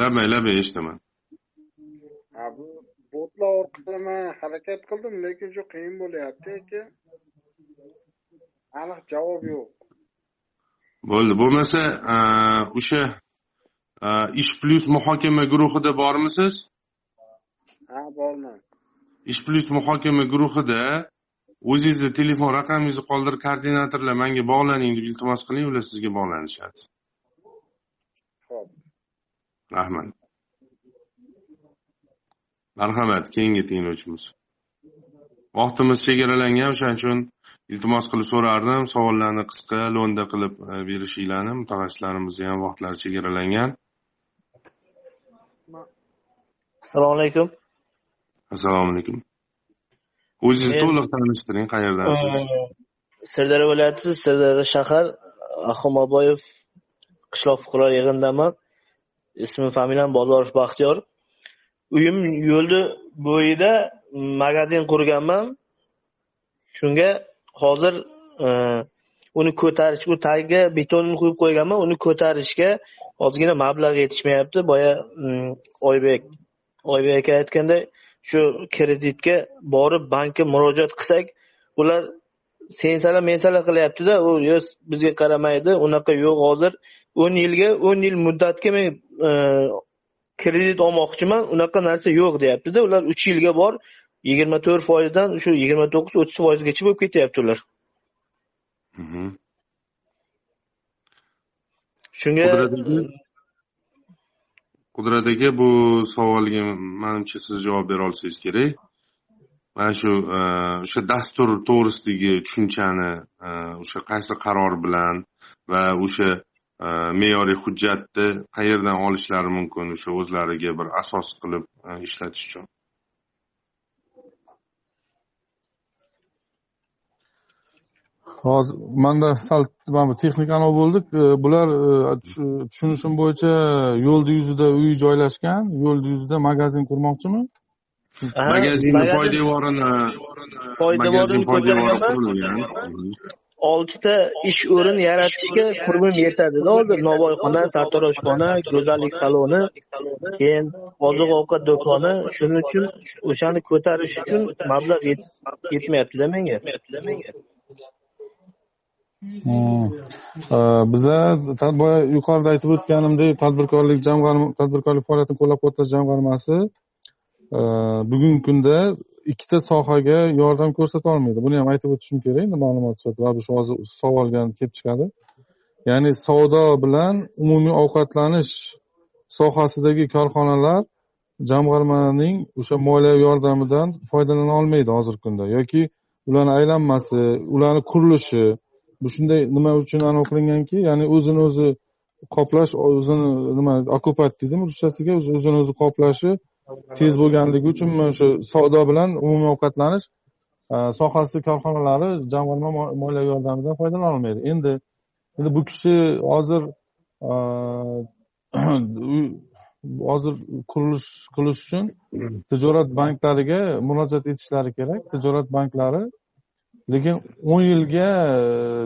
labay labay eshitaman. Bu botlar orqali man harakat qildim lekin shu qiyin bo'lyapti aka. Aniq javob yo'q. Bo'ldi. Bo'lmasa o'sha ish plyus muhokama guruhida bormisiz? Ha borman. Ish plyus muhokama guruhida o'zingizni telefon raqamingizni qoldirib koordinatorlar manga bog'laning deb iltimos qiling ular sizga bog'lanishadi rahmat. Marhamat keyingi tinglovchimiz. Vaqtimiz chegaralangan o'shaning uchun iltimos qilib so'rardim. Savollarni qisqa lo'nda qilib e, berishinglarni mutaxassislarimizni ham vaqtlari chegaralangan. Assalomu alaykum. Assalomu alaykum. O'zingizni to'liq tanishtiring qayerdansiz sirdaryo viloyati sirdaryo shahar ahmoboyev qishloq fuqarolar yig'inidaman ismi familiyam bozorov baxtiyor. Uyim yo'lni bo'yida magazin qurganman. Shunga hozir e, uni ko'tarish u tagiga betonni quyib qo'yganman. Uni ko'tarishga ozgina mablag' yetishmayapti. Boya oybek oybek aka aytganday shu kreditga borib bankka murojaat qilsak ular sensalar mensalar qilyaptida u yo bizga qaramaydi unaqa yo'q hozir. O'n yilga o'n yil muddatga men e, kredit olmoqchiman unaqa narsa yo'q deyaptida ular uch yilga bor yigirma to'rt foizdan shu yigirma to'qqiz o'ttiz foizgacha bo'lib ketyapti ular. Mhm. shunga qudrat aka bu savolga manimcha siz javob bera olsangiz kerak mana shu e, o'sha dastur to'g'risidagi tushunchani e, o'sha qaysi qaror bilan va o'sha e, me'yoriy hujjatni qayerdan olishlari mumkin o'sha o'zlariga bir asos qilib ishlatish uchun. Hozir manda sal mana bu texnik anov bo'ldik. Bular tushunishim bo'yicha yo'lni yuzida uy joylashgan. Yo'lni yuzida magazin qurmoqchimi magazinni magazin- poydevorini Poydevorini qurilgan. oltita ish o'rin yaratishga qurbim yetadida hozir novvoyxona sartaroshxona go'zallik saloni keyin oziq ovqat do'koni. Shuning uchun o'shani ko'tarish uchun mablag' yet- yetmayaptida menga. Hmm. Biza boya yuqorida aytib o'tganimdek tadbirkorlik jamg'arma tadbirkorlik faoliyatini qo'llab quvvatlash jamg'armasi bugungi kunda ikkita sohaga yordam ko'rsata olmaydi. Buni ham aytib o'tishim kerak ma'lumot sifatida va shu hozir savolga ham kelib chiqadi. Ya'ni savdo bilan umumiy ovqatlanish sohasidagi korxonalar jamg'armaning o'sha moliyaviy yordamidan foydalana olmaydi hozirgi kunda. Yoki ularni aylanmasi ularni qurilishi bu shunday nima uchun anavi qilinganki ya'ni o'zini o'zi qoplash o'zini nima okupat deydimi ruschasiga o'zini o'zi qoplashi tez bo'lganligi uchunmi o'sha shu savdo bilan umumiy ovqatlanish e, sohasi korxonalari jamg'arma moliyaviy yordamidan foydalana olmaydi endi endi bu kishi hozir e, hozir qurilish qilish uchun tijorat banklariga murojaat etishlari kerak. Tijorat banklari lekin o'n yilga e,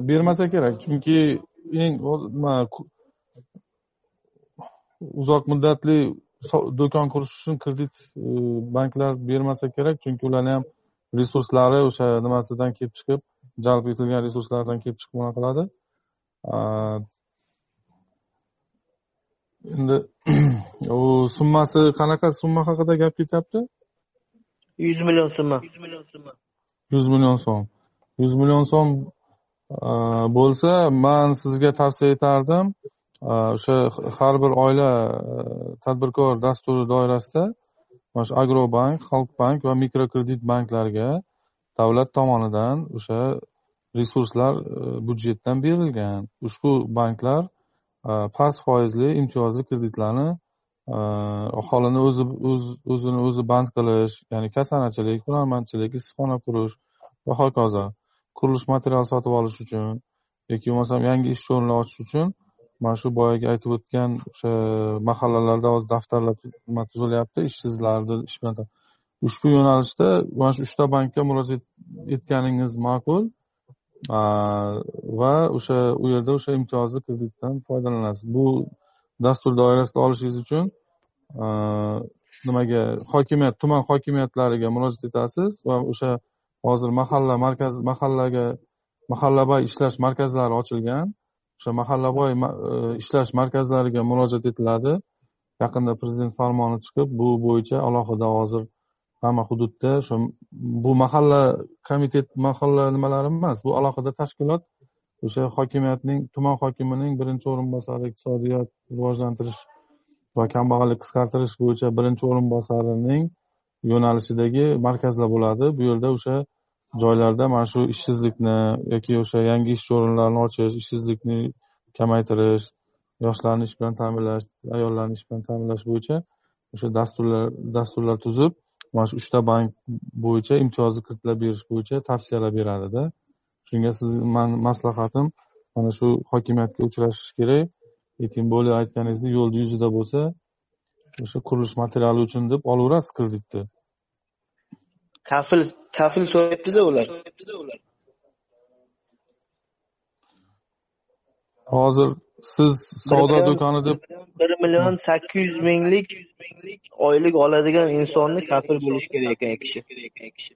bermasa kerak. Chunki eng uzoq muddatli do'kon qurish uchun kredit e, banklar bermasa kerak chunki ularni ham resurslari o'sha nimasidan kelib chiqib jalb etilgan resurslardan kelib chiqib bunaqa qiladi? Endi u summasi qanaqa? Summa haqida gap ketyapti? Yuz million summa. Yuz million so'm. Yuz million so'm bo'lsa man sizga tavsiya etardim Э, o'sha har bir oila e, tadbirkor dasturi doirasida mana shu agrobank xalqbank va mikrokredit banklarga davlat tomonidan o'sha resurslar e, byudjetdan berilgan. Ushbu banklar e, past foizli imtiyozli kreditlarni aholini o'zi o'zini o'zi band qilish ya'ni kasanachilik hunarmandchilik issiqxona qurish va hokazo qurilish materiali sotib olish uchun yoki bo'lmasam yangi ish o'rinlari ochish uchun mana shu boyagi aytib o'tgan o'sha mahallalarda hozir daftarlar tuzilyapti ishsizlarni ish bilan ushbu yo'nalishda mana shu uchta bankka murojaat etganingiz ma'qul. Va o'sha u yerda o'sha imtiyozli kreditdan foydalanasiz. Bu dastur doirasida olishingiz uchun nimaga hokimiyat tuman hokimiyatlariga murojaat etasiz va o'sha hozir mahalla markaz mahallaga mahallaboy ishlash markazlari ochilgan. O'sha mahallaboy e, ishlash markazlariga murojaat etiladi. Yaqinda prezident farmoni chiqib bu bo'yicha alohida hozir hamma hududda o'sha bu mahalla komitet mahalla nimalari emas bu alohida tashkilot o'sha hokimiyatning tuman hokimining birinchi o'rinbosari iqtisodiyot rivojlantirish va kambag'allik qisqartirish bo'yicha birinchi o'rinbosarining yo'nalishidagi markazlar bo'ladi. Bu yerda o'sha joylarda mana shu ishsizlikni yoki o'sha yangi ish o'rinlarini ochish ishsizlikni kamaytirish yoshlarni ish bilan ta'minlash ayollarni ish bilan ta'minlash bo'yicha o'sha dasturlar dasturlar tuzib mana shu uchta bank bo'yicha imtiyozli kreditlar berish bo'yicha tavsiyalar beradida shunga siz man maslahatim mana shu hokimiyatga uchrashish kerak. И bo'lib aytganingizdek yo'lni yuzida bo'lsa o'sha qurilish materiali uchun deb olaverasiz kreditni. Kafil kafil so'rayaptida ular. Hozir siz savdo do'koni deb bir million sakkiz yuz minglik oylik oladigan insonni kafil bo'lishi kerak ekan kishi.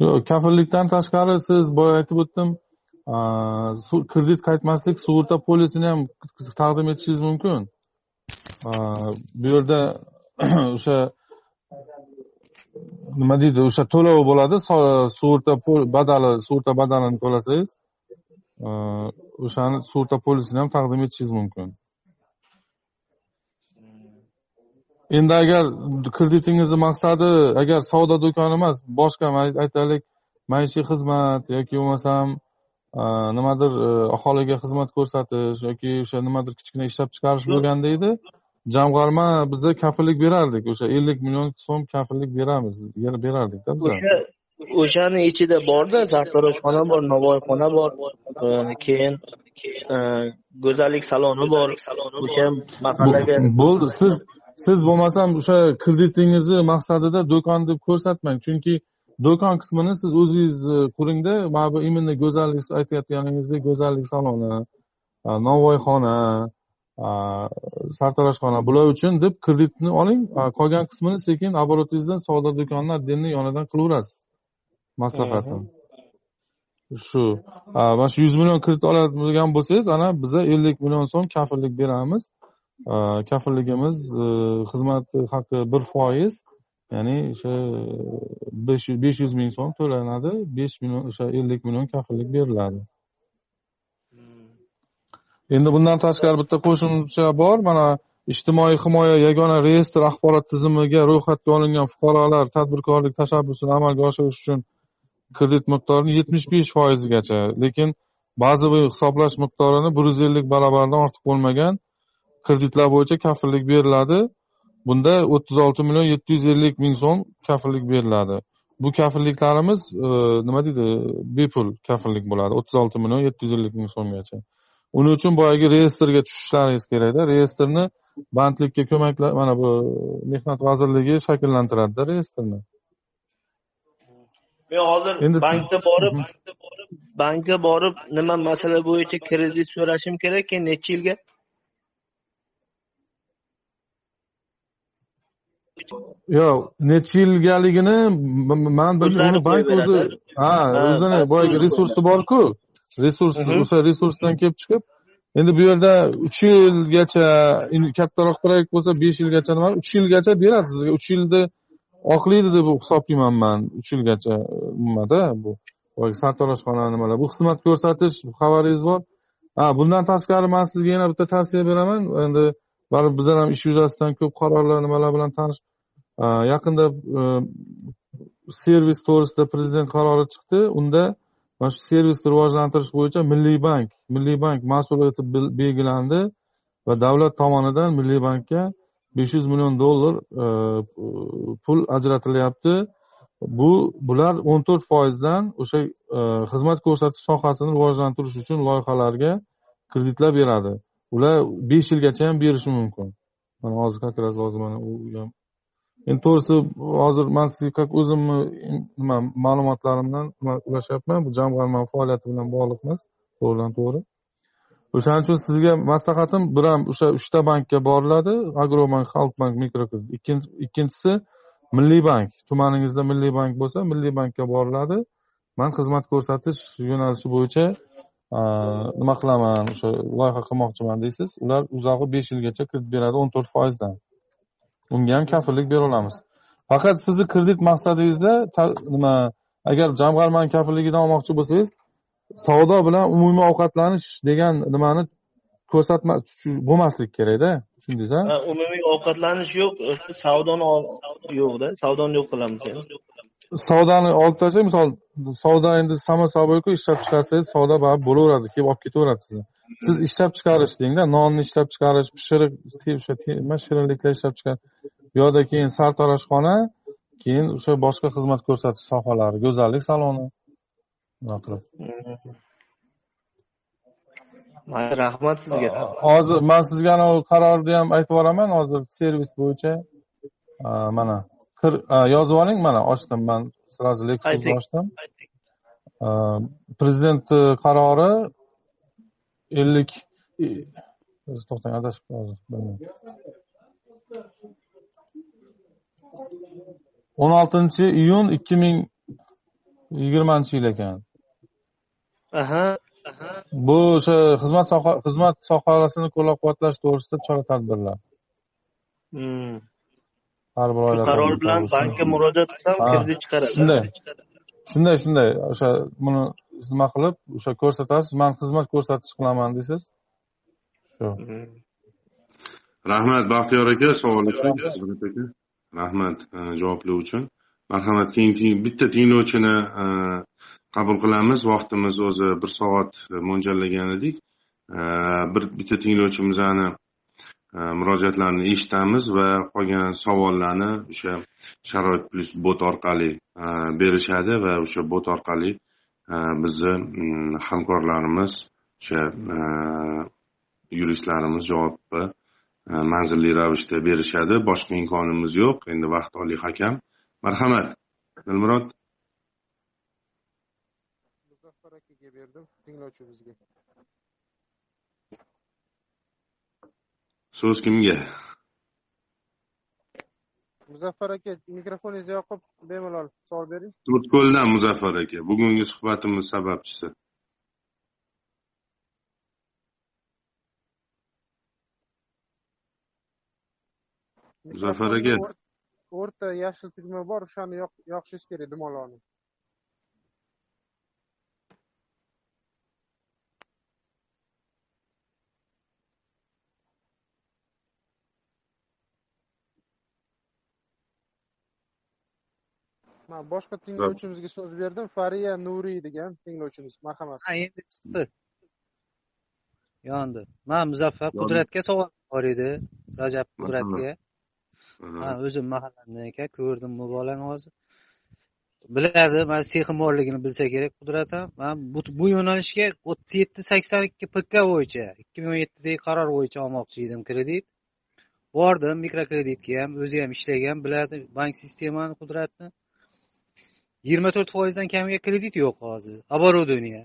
Yo'q kafillikdan tashqari siz boya aytib o'tdim kredit qaytmaslik sug'urta polisini ham taqdim etishingiz mumkin. Bu yerda o'sha nima deydi o'sha to'lov bo'ladi. Sug'urta badali sug'urta badalini to'lasangiz e, o'shani sug'urta polisini ham taqdim etishingiz mumkin. Endi agar kreditingizni maqsadi agar savdo do'koni emas boshqa aytaylik maishiy xizmat yoki bo'lmasam e, nimadir e, aholiga xizmat ko'rsatish yoki o'sha nimadir kichkina ishlab chiqarish bo'lganda edi jamg'arma biza kafillik berardik. O'sha ellik million so'm kafillik beramiz berardikda biz o'sha o'shani ichida borda sartaroshxona bor novvoyxona bor keyin e, go'zallik saloni bor. O'sha mahallaga bo'ldi. Siz siz bo'lmasam o'sha kreditingizni maqsadida do'kon deb ko'rsatmang. Chunki do'kon qismini siz o'zingiz e, quringda mana bu именно go'zallik aytayotganingizdek go'zallik saloni novvoyxona sartaroshxona bular uchun deb kreditni oling. Qolgan qismini sekin обороtingizdan savdo do'konini отдельный yonidan qilaverasiz. Maslahatim. Shu. Mana shu yuz million kredit oladigan bo'lsangiz ana biza ellik million so'm kafillik beramiz. Kafilligimiz e, xizmat haqi bir foiz ya'ni o'sha besh yuz ming so'm to'lanadi. Besh million o'sha ellik million kafillik beriladi endi bundan tashqari bitta qo'shimcha bor. Mana ijtimoiy himoya yagona reyestr axborot tizimiga ro'yxatga olingan fuqarolar tadbirkorlik tashabbusini amalga oshirish uchun kredit miqdorini yetmish besh foizigacha lekin bazaviy hisoblash miqdorini bir yuz ellik barabardan ortiq bo'lmagan kreditlar bo'yicha kafillik beriladi. Bunda o'ttiz olti million yetti yuz ellik ming so'm kafillik beriladi. Bu kafilliklarimiz e, nima deydi? Bepul kafillik bo'ladi. O'ttiz olti million yetti yuz ellik ming so'mgacha. Uning uchun boyagi reyestrga tushishlaringiz kerakda. Reyestrni bandlikka ko'maklar mana bu mehnat vazirligi shakllantiradida reyestrni. Men hozir bankka borib bankka borib nima masala bo'yicha kredit so'rashim kerak keyin necha yilga? Yo'q necha yilgaligini man uni bank o'zi ha o'zini boyagi resursi borku resurs o'sha resursdan kelib chiqib endi bu yerda uch yilgacha kattaroq proyekt bo'lsa besh yilgacha nima uch yilgacha beradi sizga. Uch yilni oqlaydi deb hisoblayman man. Uch yilgacha nimada bu. Boyagi sartaroshxona nimalar bu xizmat ko'rsatish xabaringiz bor. Ha bundan tashqari man sizga yana bitta tavsiya beraman. Endi baribir bizlar ham ish yuzasidan ko'p qarorlar nimalar bilan tanish Aa, yaqinda e, servis to'g'risida prezident qarori chiqdi. Unda mana shu servisni rivojlantirish bo'yicha milliy bank milliy bank mas'ul etib belgilandi va davlat tomonidan milliy bankka besh yuz million dollar e, pul ajratilyapti. Bu bular o'n to'rt foizdan o'sha e, xizmat ko'rsatish sohasini rivojlantirish uchun loyihalarga kreditlar beradi. Ular besh yilgacha ham berishi mumkin. Mana hozir как раз hozir mana u ham endi to'g'risi hozir man sizga как o'zimni nima ma'lumotlarimdan ulashyapman bu jamg'arma faoliyati bilan bog'liq emas to'g'ridan to'g'ri. O'shaning uchun sizga maslahatim bir ham o'sha uchta bankka boriladi. Agrobank xalqbank mikrokredit. Ikkinchisi milliy bank. Tumaningizda milliy bank bo'lsa milliy bankka boriladi. Man xizmat ko'rsatish yo'nalishi bo'yicha nima qilaman o'sha loyiha qilmoqchiman deysiz. Ular uzog'i besh yilgacha kredit beradi o'n to'rt foizdan. Unga ham kafillik bera olamiz. Faqat sizni kredit maqsadingizda nima agar jamg'armani kafilligidan olmoqchi bo'lsangiz savdo bilan umumiy ovqatlanish degan nimani ko'rsatma bo'lmaslik kerakda tushundingiz a umumiy ovqatlanish yo'q o'sha savdoni yo'qda savdoni yo'q qilamiz savdoni olib tashlab misol savdo endi samo собойku ishlab chiqarsangiz savdo baribir bo'laveradi kelib olib ketaveradi sizni siz ishlab chiqarish dengda nonni ishlab chiqarish pishiriq o'sha nima shirinliklar ishlab chiqarish bu yoqda keyin sartaroshxona keyin o'sha boshqa xizmat ko'rsatish sohalari go'zallik saloni. Bunaqa qilib? Mayli, rahmat sizga. Hozir man sizga anavi qarorni ham aytib yuboraman. Hozir servis bo'yicha mana yozib oling mana ochdim man сразу ochdim. Prezident e, qarori ellik to'xtang adashib hozir bilmayman o'n oltinchi iyun ikki ming yigirmanchi yil ekan aha. Bu o'sha xizmat xizmat sohasini qo'llab quvvatlash to'g'risida chora tadbirlar har bir oila qaror bilan bankka murojaat qilsam kredit chiqaradi shunday shunday shunday o'sha buni nima qilib o'sha ko'rsatasiz man xizmat ko'rsatish qilaman deysiz? Shu. Mhm. Rahmat baxtiyor aka savol uchun aka. Rahmat e, javoblar uchun. Marhamat keyingi bitta tinglovchini e, qabul qilamiz. Vaqtimiz o'zi bir soat mo'ljallagan edik. E, bir bitta tinglovchimizni murojaatlarni murojaatlarini eshitamiz va qolgan savollarni o'sha sharoit plyus bot orqali berishadi va o'sha bot orqali bizni mm, hamkorlarimiz o'sha e, yuristlarimiz javobni e, manzilli ravishda berishadi. Boshqa imkonimiz yo'q. Endi vaqt oliy hakam. Marhamat dilmurod. Muzaffar akaga berdim. Tinglovchi bizga. So'z kimga muzaffar aka mikrofoningizni yoqib bemalol savol bering. To'rtko'ldan muzaffar aka bugungi suhbatimiz sababchisi? Muzaffar aka. O'rta yashil tugma bor o'shani yoq- yoqishingiz kerak dumaloqni man boshqa tinglovchimizga so'z berdim. Fariya nuriy degan tinglovchimiz marhamat. Ha endi chiqdi. Yondi. Man muzaffar qudratga savol bor edi. Rajab qudratga. Ha o'zim mahallamdan ekan ko'rdim bu bolani hozir. Biladi man sexim borligini bilsa kerak qudrat ham. Man bu, bu yo'nalishga o'ttiz yetti sakson ikki pk bo'yicha ikki ming o'n yettidagi qaror bo'yicha olmoqchi edim kredit. Bordim mikrokreditga ham o'zi ham ishlagan biladi bank sistemani qudratni yigirma to'rt foizdan kamiga kredit yo'q hozir. Оборудование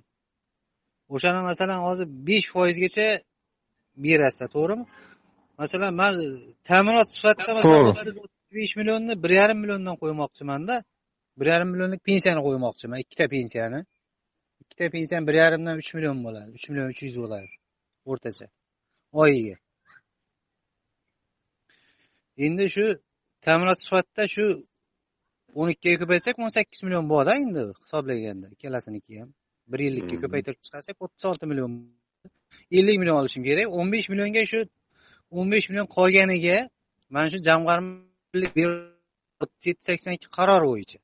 o'shani masalan hozir besh foizgacha berasizlar to'g'rimi? Masalan man ta'minot sifatida masalan besh millionni bir yarim milliondan qo'ymoqchimanda. Bir yarim millionlik pensiyani qo'ymoqchiman ikkita pensiyani. Ikkita pensiyam bir yarimdan uch million bo'ladi uch million uch yuz bo'ladi o'rtacha oyiga. Endi shu ta'minot sifatida shu o'n ikkiga ko'paytsak o'n sakkiz million borda endi hisoblaganda ikkalasinikiga ham. Bir yillikka ko'paytirib chiqarsak o'ttiz olti million ellik million olishim kerak. o'n besh millionga shu o'n besh million qolganiga mana shu jamg'armalik o'ttiz yetti sakson ikki qaror bo'yicha.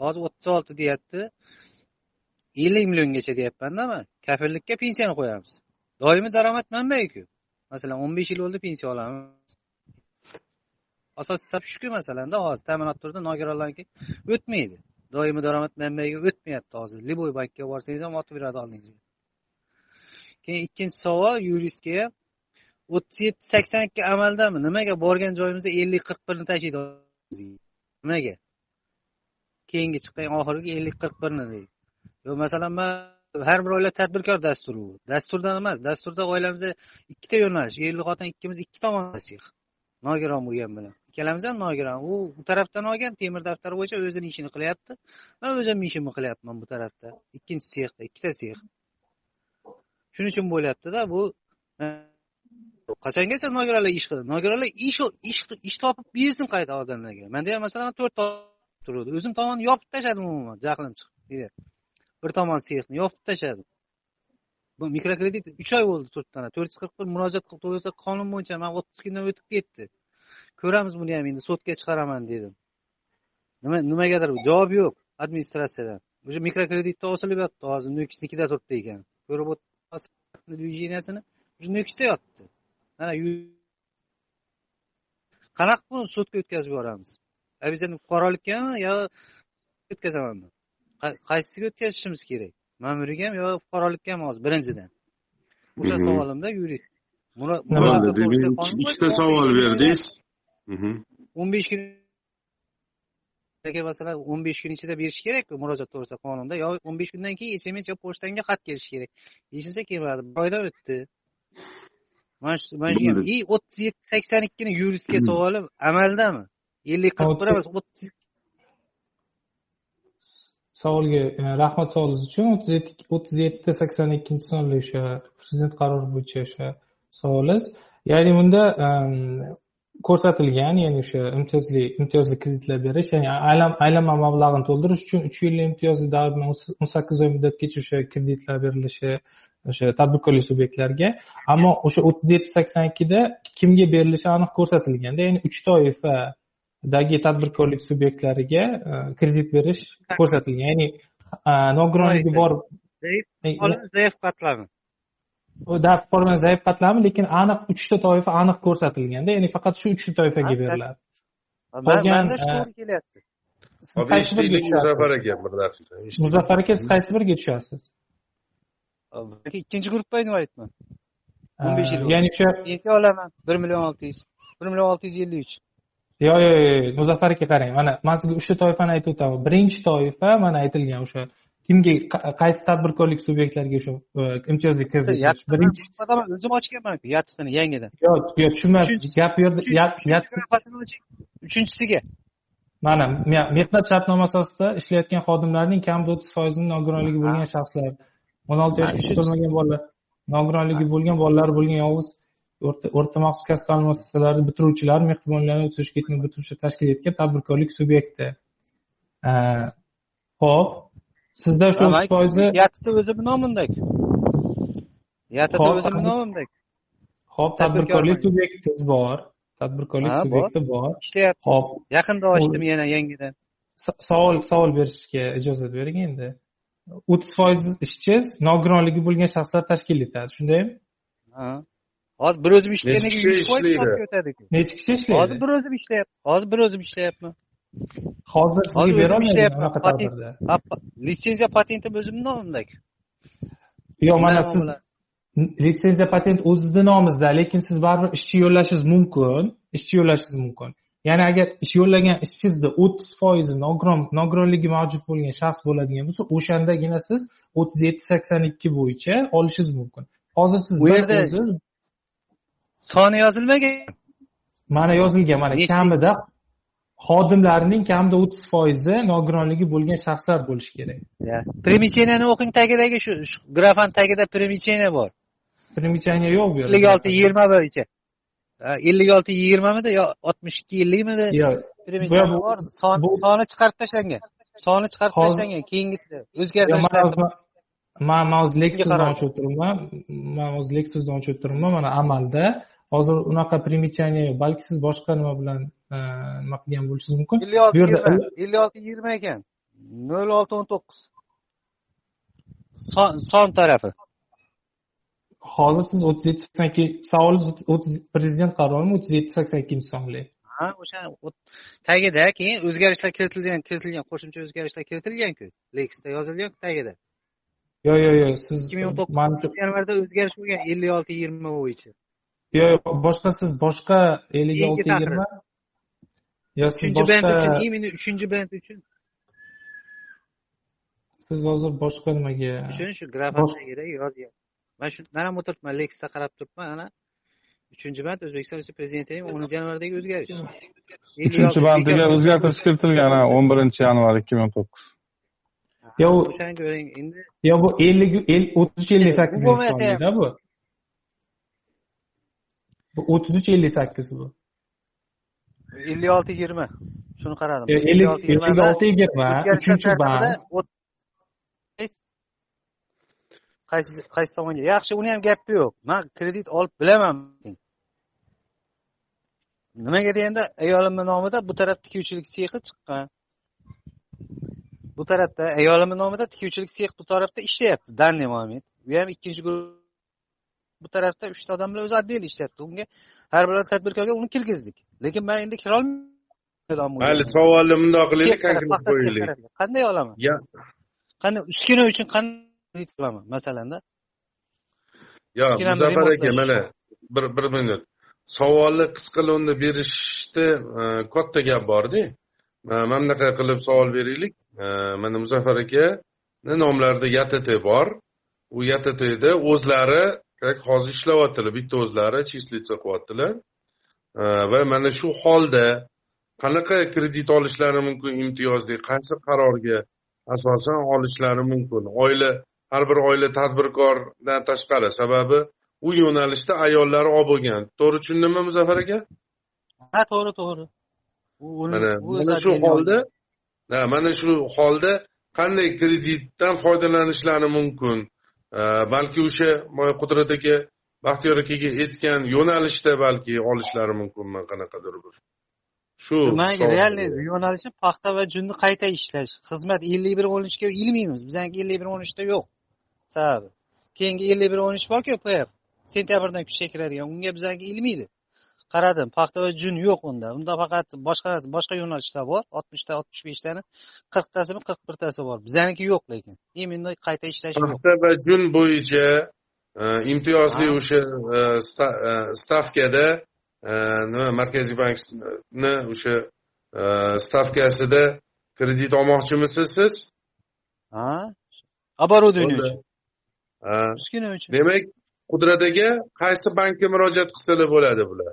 Hozir o'ttiz olti deyapti. Ellik milliongacha deyapmanda man. Kafillikka pensiyani qo'yamiz. Doimiy daromad manbaiku masalan o'n besh yil bo'ldi pensiya olamiz asosiy sabab shuku masalanda hozir ta'minot turida nogironlarniki o'tmaydi. Doimiy daromad manbayiga o'tmayapti hozir. Любой bankka borsangiz ham otib beradi oldingizga. Keyin ikkinchi savol yuristga ham o'ttiz yetti sakson ikki amaldami? Nimaga? Borgan joyimizda ellik qirq birni tashlaydi nimaga? Keyingi chiqqan oxirgi ellik qirq birni deydi. Yo masalan man har bir oila tadbirkor dasturi u. Dasturdan emas dasturda oilamizda ikkita yo'nalish erli xotin ikkimiz ikki tomon nogiron bo'lgan bilan. Ikkalamiz ham nogiron. U u tarafdan olgan temir daftar bo'yicha o'zini ishini qilyapti. Man o'zimni ishimni qilyapman bu tarafda. Ikkinchi sexda ikkita sex shuning uchun bo'lyaptida bu qachongacha nogironlar ish qiladi nogironlar ish ish ish topib bersin qayta odamlarga. Manda ham masalan to'rt turuvdi. O'zim tomonni yopib tashladim umuman. Jahlim chiqib bir tomon sexni yopib tashladim. Bu mikrokredit uch oy bo'ldi turtdana to'rt yuz qirq bir murojaat qilib to'lasa qonun bo'yicha man o'ttiz kundan o'tib ketdi. Ko'ramiz buni ham endi sudga chiqaraman dedim. Nima nimagadir javob yo'q administratsiyadan. O'sha mikrokreditda osilib yotdi hozir nukusnikida turibdi ekan. Ko'rib движениясini o'sha nukusda yotdi. Mana qanaqa buni sudga o'tkazib yuboramiz? Обязательно fuqarolikami yo o'tkazamanmi qaysisiga o'tkazishimiz kerak? Ma'muriyga ham yo fuqarolikka ham hozir? Birinchidan. O'sha savolimda yurist. Ikkita savol berdingiz o'n besh kun masalan o'n besh kun ichida berish kerakku murojaat to'g'risida qonunda yo o'n besh kundan keyin sms yo pochtamga xat kelishi kerak deyishsa kelmadi bir oydan o'tdi mana shu mana shu и o'ttiz yetti sakson ikkini yuristga savolim amaldami ellik qirq bir emas o'ttiz savolga rahmat savolingiz uchun o'ttiz yetti o'ttiz yetti sakson ikkinchi sonli o'sha prezident qarori bo'yicha o'sha savolingiz ya'ni bunda ko'rsatilgan ya'ni o'sha imtiyozli imtiyozli kreditlar berish ya'ni aylanma mablag'ini to'ldirish uchun uch yillik imtiyozli davr bilan o'n sakkiz oy muddatgacha o'sha kreditlar berilishi o'sha tadbirkorlik subyektlariga. Ammo o'sha o'ttiz yetti sakson ikkida kimga berilishi aniq ko'rsatilganda ya'ni uch toifadagi tadbirkorlik subyektlariga kredit berish ko'rsatilgan. Ya'ni nogironligi bor zaif qatlami fuqarolar zaif qatlami lekin aniq uchta toifa aniq ko'rsatilganda ya'ni faqat shu uchta toifaga beriladi. Biriga muzaffar aka bir daqiqa muzaffar aka siz qaysi biriga tushasiz? Ikkinchi gruppa invalidman o'n besh yil ya'ni o'sha pensiya olaman. Bir million olti yuz. Bir million olti yuz ellik uch. Yo'q yo'q yo'q muzaffar aka qarang. Mana man sizga uchta toifani aytib o'taman. Birinchi toifa mana aytilgan o'sha kimga qaysi tadbirkorlik subyektlariga o'sha imtiyozli kredit birinchi o'zim ochganmanku yattiqni yangidan yo'q yo'q tushunmayapsiz gap bu yerda uchinchisiga. Mana mehnat shartnomasi asosida ishlayotgan xodimlarning kamida o'ttiz foizini nogironligi bo'lgan shaxslar o'n olti yoshga to'lmagan bolalar nogironligi bo'lgan bolalar bo'lgan yolg'iz o'rta maxsus kasb ta'lim muassasalari bitiruvchilar mehribonlarni o'ttiz yoshga yetmagan bitiruvchilar tashkil etgan tadbirkorlik subyekti ho'p sizda shu o'ttiz foizi yattita o'zimni nomimdagi yattita o'zimni nomimdagi ho'p tadbirkorlik subyektingiz bor. Tadbirkorlik subyekti bor. Ishlayapti. Ho'p yaqinda ochdim yana yangidan savol savol berishga ijozat bering endi. O'ttiz foiz ishchiz nogironligi bo'lgan shaxslar tashkil etadi. Shundaymi hozir bir o'zim ishlaganiga yuz foiz o'tadiku necha kishi ishlaydi? Hozir bir o'zim ishlayapman hozir bir o'zim ishlayapman hozir sizga berolmayman litsenziya patentim o'zimni nomimdagi yo'q mana siz litsenziya patent o'zizni nomingizda lekin siz baribir ishchi yo'llashingiz mumkin ishchi yo'llashingiz mumkin. Ya'ni agar ish yo'llagan ishchingizni o'ttiz foizi nogiron nogironligi mavjud bo'lgan shaxs bo'ladigan bo'lsa o'shandagina siz o'ttiz yetti sakson ikki bo'yicha olishingiz mumkin. Hozir siz u bir yerda soni yozilmagan. Mana yozilgan mana kamida xodimlarning kamida o'ttiz foizi nogironligi bo'lgan shaxslar bo'lishi kerak. Примечениeni o'qing tagidagi shu grafani tagida примечение bor. Примечание yo'q bu yerda. ellik olti yigirma bo'yicha. Ha, ellik olti yigirmamidi yo oltmish ikki ellikmidi yo'q bor soni chiqarib tashlangan. Soni chiqarib tashlangan keyingisida o'zgartirishlar man man hozir qarang. ochib o'tiribman man hozir lexusni ochib o'tiribman mana amalda. Hozir unaqa примечание yo'q balki siz boshqa nima bilan nima qilgan bo'lishingiz mumkin bu yerda ellik olti yigirma ekan nol olti o'n to'qqiz son son tarafi hozir siz o'ttiz yetti sakson ikki savolingiz o'ttiz prezident qarorimi o'ttiz yetti sakson ikkinchi sonli ha o'sha tagida keyin o'zgarishlar kiritilgan kiritilgan qo'shimcha o'zgarishlar kiritilganku leksda yozilgan tagida yo'q yo'q yo'q siz ikki ming o'n to'qqizinchi yanvarda o'zgarish bo'lgan ellik olti yigirma bo'yicha yo'q yo'q boshqa siz boshqa ellik olti yigirma yo siz uchinchi band uchun boshqa именно uchinchi band uchun siz hozir boshqa nimaga shu shu grafani tagida yozgan man shu man ham o'tiribman leksda qarab turibman ana. Uchinchi band o'zbekiston Respublikasi prezidentining o'ninchi yanvardagi o'zgarish. Uchinchi bandiga o'zgartirish kiritilgan ha o'n birinchi yanvar ikki ming o'n to'qqiz Yo, o'shani ko'ring endi yo bu ellik el- o'ttiz uch ellik bu. Bu o'ttiz uch ellik sakkiz bu ellik olti yigirma shuni qaradim. Ellik olti yigirma uchinchi band. Qaysi qaysi tomonga? Yaxshi uni ham gapi yo'q. Man kredit olib bilaman. Nimaga deganda ayolimni nomida bu taraf tikuvchilik sexi chiqqan. Bu tarafda ayolimni nomida tikuvchilik sex bu tarafda ishlayapti. Данный момент u ham ikkinchi guruh bu tarafda uchta odam bilan o'zi отдельно ishlayapti. Unga har bir tadbirkorga uni kirgizdik. Lekin man endi kirolmayman. Mayli savolni bundoq qilaylik konkret qo'yaylik? qanday olaman? Qanday uskuna uchun qanday qilaman masalanda yo muzaffar aka mana bir bir minut. Savolni qisqa lo'nda berishda e, katta gap borda. E, mana bunaqa qilib savol beraylik. E, mana muzaffar akani nomlarida ytt bor. U yttda o'zlari hozir ishlayaptilar bitta o'zlari числиться qilyaptilar va mana shu holda qanaqa kredit olishlari mumkin imtiyozli qaysi qarorga asosan olishlari mumkin oila har bir oila tadbirkordan tashqari sababi u yo'nalishda ayollari oz bo'lgan to'g'ri tushundimmi muzaffar aka ha to'g'ri to'g'ri mana shu holda mana shu holda qanday kreditdan foydalanishlari mumkin balki o'sha moya qudrat aka baxtiyor akaga aytgan yo'nalishda balki olishlari mumkinmi qanaqadir bir shu realniy yo'nalishi paxta va junni qayta ishlash xizmat ellik bir o'n uchga ilmaymiz. Bizaniki ellik bir o'n uchda yo'q. Sababi keyingi ellik bir o'n uch borku pf sentyabrdan kuchga kiradigan unga bizaniki ilmaydi qaradim. Paxta va jun yo'q unda. Unda faqat boshqa narsa boshqa yo'nalishlar bor. Oltmishta oltmish beshtani qirqtasimi qirq birtasi bor. Bizaniki yo'q lekin. Именно qayta ishlash paxta va jun bo'yicha e, imtiyozli Ha. o'sha e, e, stavkada nima markaziy bankni o'sha stavkasida kredit olmoqchimisiz siz? Ha? Оборудование uchun. Uskuna uchun. Demak qudrat aka qaysi bankka murojaat qilsalar bo'ladi bular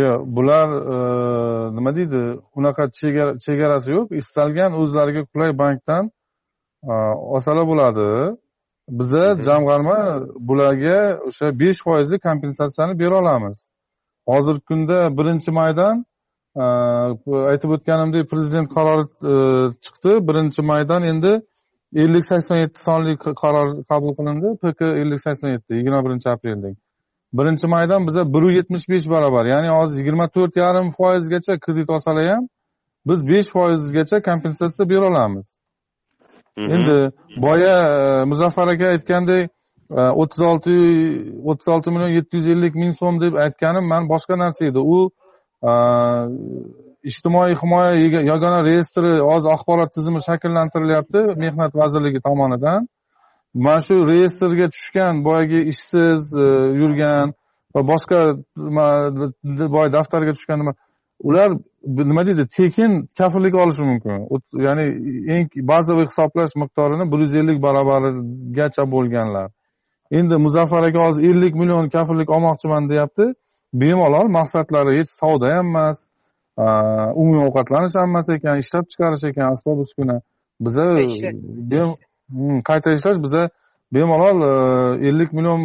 yo'q bular nima deydi? Unaqa chegara- chegarasi yo'q. Istalgan o'zlariga qulay bankdan olsalar bo'ladi. Biza jamg'arma bularga o'sha besh foizli kompensatsiyani bera olamiz. Hozirgi kunda birinchi maydan aytib o'tganimdek prezident qarori chiqdi. Birinchi maydan endi ellik sakson yetti sonli qaror qabul qilindi. Pk ellik sakson yetti yigirma birinchi aprelda birinchi maydan biza bir yetmish besh barobar ya'ni hozir yigirma to'rt yarim foizgacha kredit olsalar ham biz besh foizgacha kompensatsiya bera olamiz. Endi boya e, muzaffar aka aytgandek o'ttiz olti o'ttiz olti million yetti yuz ellik ming so'm deb aytganim man boshqa narsa edi. U e, ijtimoiy himoya yagona reyestri hozir axborot tizimi shakllantirilyapti mehnat vazirligi tomonidan mana shu reyestrga tushgan boyagi ishsiz e, yurgan va boshqa boy daftarga tushgan nima ular nima deydi tekin kafillik olishi mumkin. Ya'ni eng bazaviy hisoblash miqdorini bir yuz ellik barobarigacha bo'lganlar. Endi muzaffar aka hozir ellik million kafillik olmoqchiman deyapti. Bemalol maqsadlari hech savdo ham emas umumiy ovqatlanish ham emas ekan ishlab chiqarish ekan asbob uskuna. Biza qayta ishlash biza bemalol e, ellik million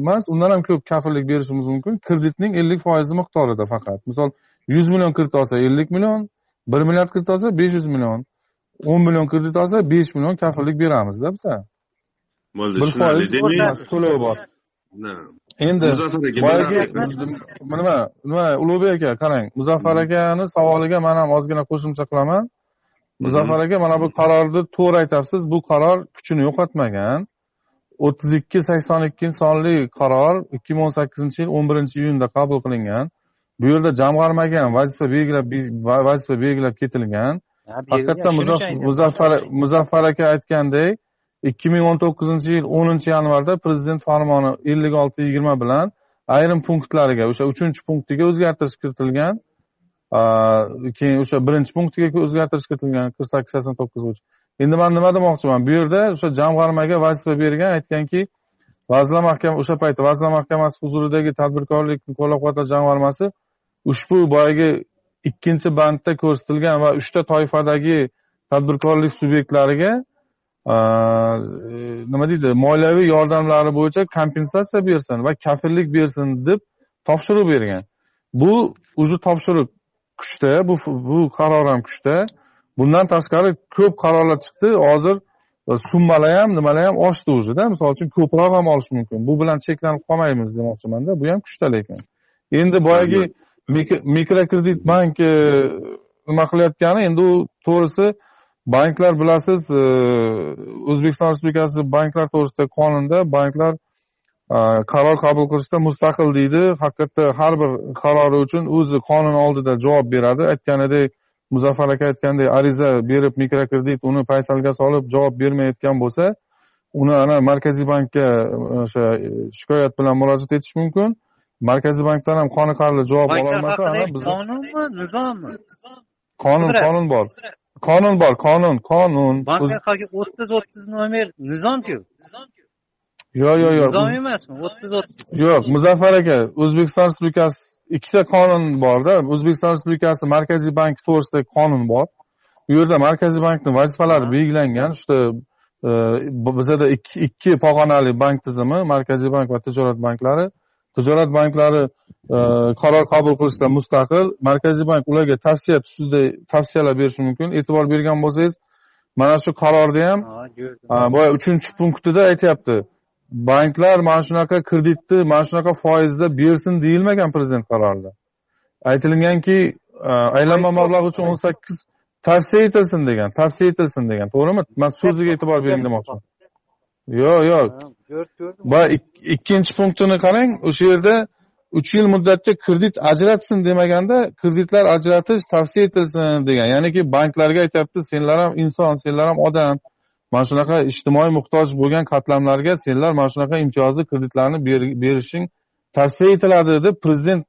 emas undan ham ko'p kafillik berishimiz mumkin. Kreditning ellik foizi miqdorida faqat. Misol yuz million kredit olsa ellik million bir milliard kredit olsa besh yuz million o'n million kredit olsa besh million kafillik beramizda biza bo'ldi bir foiz to'lovi bor. Endi boyagi nima nima ulug'bek aka qarang. Muzaffar akani savoliga man ham ozgina qo'shimcha qilaman muzaffar aka mana bu qarorni to'g'ri aytyapsiz bu qaror kuchini yo'qotmagan. o'ttiz ikki sakson ikkinchi sonli qaror ikki ming o'n sakkizinchi yil o'n birinchi iyunda qabul qilingan. Bu yerda jamg'armaga ham vazifa belgilab vazifa belgilab ketilgan. Haqiqatdan muzaffar muzaffar aka aytgandek ikki ming o'n to'qqizinchi yil o'ninchi yanvarda prezident farmoni ellik olti yigirma bilan ayrim punktlariga o'sha uchinchi punktiga o'zgartirish kiritilgan keyin o'sha birinchi punktiga o'zgartirish kiritilgan qirq sakkiz sakson to'qqiz bo'yicha endi man nima demoqchiman? Bu yerda o'sha jamg'armaga vazifa bergan aytganki vazirlar mahkamasi o'sha paytda vazirlar mahkamasi huzuridagi tadbirkorlikni qo'llab quvvatlash jamg'armasi ushbu boyagi ikkinchi bandda ko'rsatilgan va uchta toifadagi tadbirkorlik subyektlariga e, nima deydi moliyaviy yordamlari bo'yicha kompensatsiya bersin va kafillik bersin deb topshiriq bergan. Bu уже topshiriq kuchda bu bu qaror ham kuchda bundan tashqari ko'p qarorlar chiqdi. Hozir e, summalar ham nimalar ham oshdi ujeda misol uchun ko'proq ham olish mumkin. Bu bilan cheklanib qolmaymiz demoqchimanda bu ham kuchda lekin. Endi boyagi mik- mikrokredit bank e, nima qilayotgani endi u to'g'risi banklar bilasiz e, o'zbekiston respublikasi banklar to'g'risidagi qonunda banklar qaror qabul qilishda mustaqil deydi. Haqiqatda har bir qarori uchun o'zi qonun oldida javob beradi. Aytganidek muzaffar aka aytgandek ariza berib mikrokredit uni paysalga solib javob bermayotgan bo'lsa uni ana markaziy bankka e, o'sha e, shikoyat bilan murojaat etish mumkin. Markaziy bankdan ham qoniqarli javob ololmasa ana haqidagi biz qonunmi nizommi? Qonun qonun bor. Qonun bor qonun qonun. Haqi o'ttiz o'ttiz nomer nizomku yo'q yo'q yo'q. Nizom emasmi? O'ttiz o'ttiz. Yo'q muzaffar aka o'zbekiston respublikasi ikkita qonun borda o'zbekiston respublikasi markaziy banki to'g'risidagi qonun bor. Bu yerda markaziy bankni vazifalari belgilangan. Uchta e, bizada ikki ikki pog'onali bank tizimi markaziy bank va tijorat banklari. Tijorat banklari e, qaror qabul qilishda mustaqil. Markaziy bank ularga tavsiya tusida tavsiyalar berishi mumkin. E'tibor bergan bo'lsangiz mana shu qarorda ham boya uchinchi punktida aytyapti banklar mana shunaqa kreditni mana shunaqa foizda bersin deyilmagan prezident qarorida. Aytilganki e, aylanma mablag' uchun o'n sakkiz tavsiya etilsin degan tavsiya etilsin degan to'g'rimi? Man so'ziga e'tibor bering demoqchiman yo'q yo'q ik- ikkinchi punktini qarang o'sha yerda uch yil muddatga kredit ajratsin demaganda kreditlar ajratish tavsiya etilsin degan. Ya'niki banklarga aytyapti senlar ham inson senlar ham odam mana shunaqa ijtimoiy muhtoj bo'lgan qatlamlarga senlar mana shunaqa imtiyozli kreditlarni berishing tavsiya etiladi deb prezident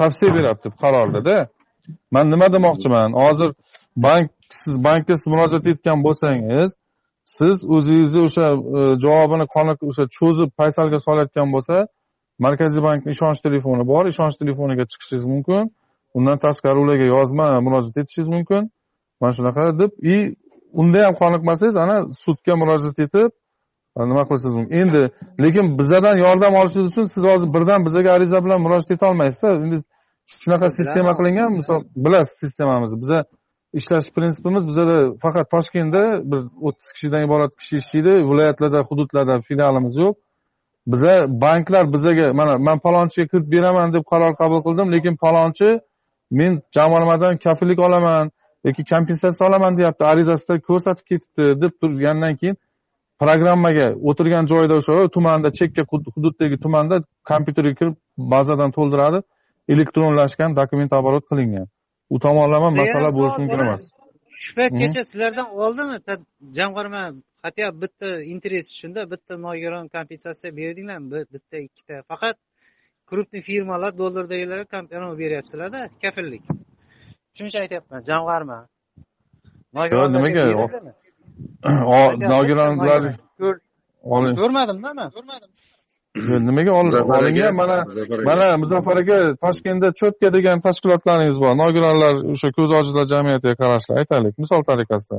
tavsiya beryapti qarordada man nima demoqchiman? Hozir bank siz bankka siz murojaat etgan bo'lsangiz siz o'zingizni o'sha e, javobini o'sha cho'zib paysalga solayotgan bo'lsa markaziy bankni ishonch telefoni bor. Ishonch telefoniga chiqishingiz mumkin. Undan tashqari ularga yozma murojaat etishingiz mumkin. Mana shunaqa deb и unda ham qoniqmasangiz ana sudga murojaat etib nima qilishingiz mumkin endi lekin bizadan yordam olishingiz uchun siz hozir birdan bizaga ariza bilan murojaat etolmaysizda endi shunaqa sistema qilingan misol bilasiz sistemamizni biza ishlash prinsipimiz bizada faqat toshkentda bir o'ttiz kishidan iborat kishi ishlaydi. Viloyatlarda hududlarda filialimiz yo'q. Biza banklar bizaga mana man palonchiga kredit beraman deb qaror qabul qildim lekin palonchi men jamg'armadan kafillik olaman yoki kompensatsiya olaman deyapti arizasida ko'rsatib ketibdi deb turgandan keyin programmaga o'tirgan joyida o'sha tumanda chekka hud- hududdagi tumanda kompyuterga kirib bazadan to'ldiradi elektronlashgan dokument оборот qilingan. U tomonlama masala bo'lishi mumkin emas. shu paytgacha sizlardan oldimi? Jamg'arma хотя бы bitta interes shunda bitta nogiron kompensatsiya berdinglarmi bitta ikkita. Faqat крупный firmalar dollardagilarga beryapsizlarda kafillik shuning uchun aytyapman jamg'arma nimaga? nogironlar ko'rmadimda man nimaga olingan mana mana muzaffar aka toshkentda cho'tka degan tashkilotlaringiz bor. Nogironlar o'sha ko'zi ojizlar jamiyatiga qarashli aytaylik misol tariqasida.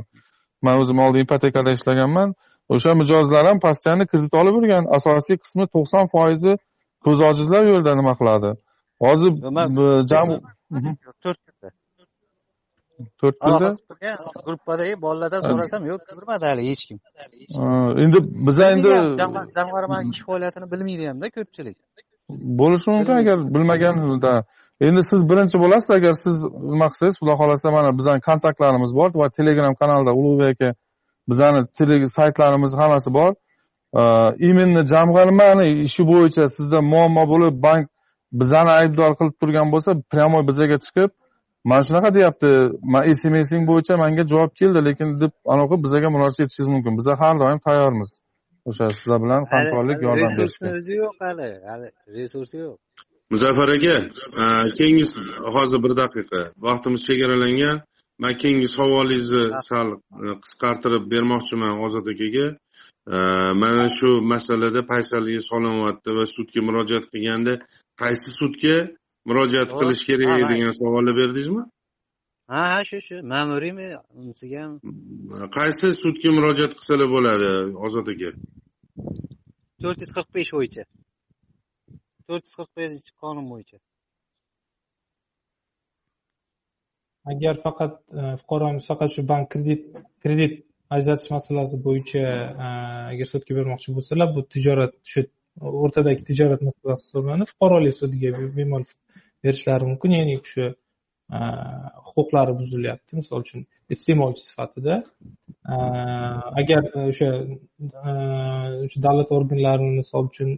Man o'zim oldin ipotekada ishlaganman. O'sha mijozlar ham постоянно kredit olib yurgan. Asosiy qismi to'qson foizi ko'zi ojizlar yo'lida nima qiladi? Hozir Mhm. to'rt turgan gruppadagi bolalardan so'rasam yo'q ko'rmadi hali hech kim. Endi biza endi Jamg'ar- jamg'arma ish faoliyatini bilmaydi hamda ko'pchilik. bo'lishi mumkin agar bilmaganida endi siz birinchi bo'lasiz agar siz nima qilsangiz xudo xohlasa mana bizani kontaktlarimiz bor va telegram kanalda ulug'bek aka bizani saytlarimiz hammasi bor. Именно jamg'armani ishi bo'yicha sizda muammo bo'lib bank bizani aybdor qilib turgan bo'lsa прямой bizaga chiqib mana shunaqa deyapti. Man smsing bo'yicha manga javob keldi lekin deb anaqa bizaga murojaat etishingiz mumkin. Biza har doim tayyormiz. O'sha sizlar bilan hamkorlik yordam berishga. resursni o'zi yo'q hali. Hali resursi yo'q. Muzaffar aka e, keyingi hozir bir daqiqa. Vaqtimiz chegaralangan. Man keyingi savolingizni sal e, qisqartirib bermoqchiman ozod akaga. E, mana shu masalada paysalga solinyapti va sudga murojaat qilganda qaysi sudga murojaat qilish kerak degan savolni berdingizmi? Ha ha shu shu. Ma'muriymi unisiga ham qaysi sudga murojaat qilsalar bo'ladi ozod aka? To'rt yuz qirq besh bo'yicha. To'rt yuz qirq beshinchi qonun bo'yicha. Agar faqat e, fuqaromiz faqat shu bank kredit kredit ajratish masalasi bo'yicha e, agar sudga bermoqchi bo'lsalar bu tijorat shu o'rtadagi tijorat masalasi hisoblanib fuqarolik sudiga bemalol berishlari mumkin. Ya'ni shu e, huquqlari buzilyapti. Misol uchun iste'molchi sifatida E, agar o'sha e, o'sha davlat organlarini misol uchun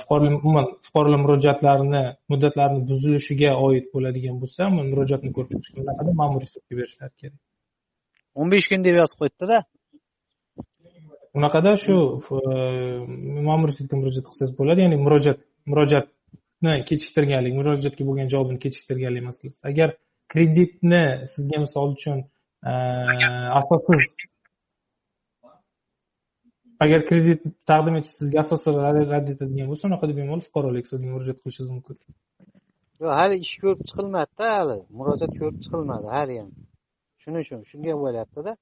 fuqarolar umuman fuqarolar murojaatlarini muddatlarini buzilishiga oid bo'ladigan bo'lsa murojaatni ko'rib chiqishga bunaqada ma'muriy sudga berishlari kerak. O'n besh kun deb yozib qo'yibdida. Unaqada shu ma'muriy sudga murojaat qilsangiz bo'ladi. Ya'ni murojaat murojaatni kechiktirganlik murojaatga bo'lgan javobni kechiktirganlik masalasi. Agar kreditni sizga misol uchun eh, asossiz agar kredit taqdim etish sizga asossiz rad etadigan bo'lsa unaqada bemalol fuqarolik sudiga murojaat qilishingiz mumkin. Yo'q hali ish ko'rib chiqilmadida hali murojaat ko'rib chiqilmadi hali ham. Shuning uchun shunga bo'lyaptida.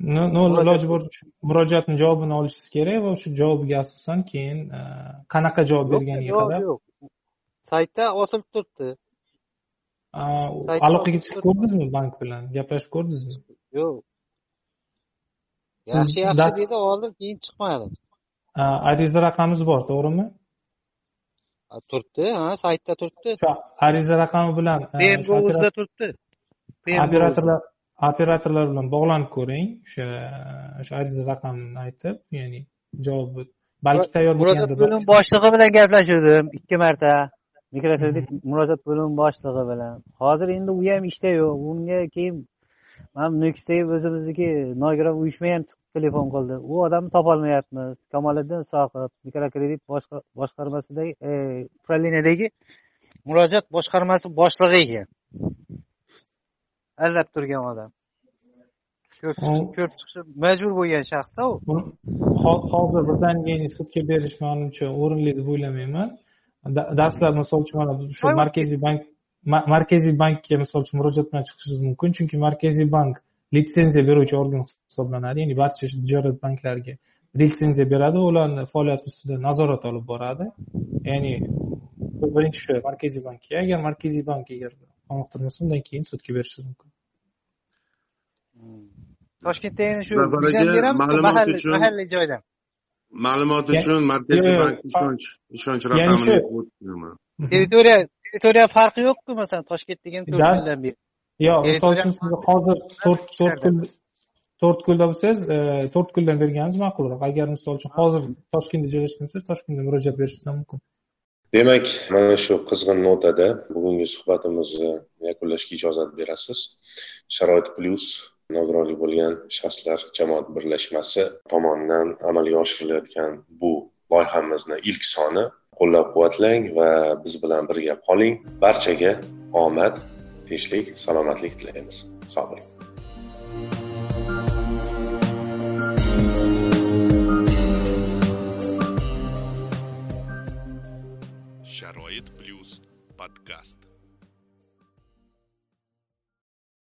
Iloji boricha murojaatni javobini olishingiz kerak va shu javobiga asosan keyin e, qanaqa javob berganiga qarab yo'q saytda osilib turibdi. Aloqaga chiqib ko'rdingizmi bank bilan? Gaplashib ko'rdingizmi? Yo'q. Yaxshi yaxshi dedi oldin keyin chiqmadi. Ariza raqamingiz bor to'g'rimi? Turibdi ha saytda turibdi. Shu ariza raqami bilan e, turibdi. Operatorlar operatorlar bilan bog'lanib ko'ring. O'sha o'sha ariza raqamini aytib ya'ni javobi balki tayyor murojaat bo'lganda bo'limi boshlig'i bilan gaplashuvdim ikki marta. Mikrokredit murojaat bo'limi boshlig'i bilan. Hozir endi u ham ishda yo'q. Unga keyin man nukusdagi o'zimizniki nogiron uyushma ham chiqib telefon qildi. U odamni topolmayapmiz. Kamoliddin soqov mikrokredit boshqa- boshqarmasidagi e, uправлениедagi murojaat boshqarmasi boshlig'i ekan aldab turgan odam. Ko'rib chiqish- ko'rib chiqishi majbur bo'lgan shaxsda u. Hozir birdaniga sudga berish manimcha o'rinli deb o'ylamayman. Da- dastlab misol uchun mana Ayol- markaziy bank ma- markaziy bankka misol uchun murojaat bilan chiqishingiz mumkin. Chunki markaziy bank litsenziya beruvchi organ hisoblanadi. Ya'ni barcha shu tijorat banklariga litsenziya beradi. Ularni faoliyati ustidan nazorat olib boradi. Ya'ni birinchi shu markaziy bankka. Agar markaziy bank agar qoniqtirmasa undan keyin sudga berishingiz mumkin toshkentda endi shu ma'lumot mahalliy uchun- mahalliy joydan ma'lumot uchun markaziy bank ishonch ishonch raqamini territoriya territoriya farqi yo'qku masalan toshkentdagi ham to'rt Da- yildan beri yo'q misol uchun siz hozir to'rt to'rt kun to'rt kunda bo'lsangiz to'rt kundan berganingiz ma'qulroq agar misol uchun hozir toshkentda joylashgan bo'lsangiz toshkentda murojaat berishingiz ham mumkin demak mana shu qizg'in notada bugungi suhbatimizni yakunlashga ijozat berasiz. Sharoit plyus nogironlik bo'lgan shaxslar jamoat birlashmasi tomonidan amalga oshirilayotgan bu loyihamizni ilk soni. Qo'llab quvvatlang va biz bilan birga qoling. Barchaga omad tinchlik salomatlik tilaymiz. Sog' bo'ling. Sharoit plyus podkast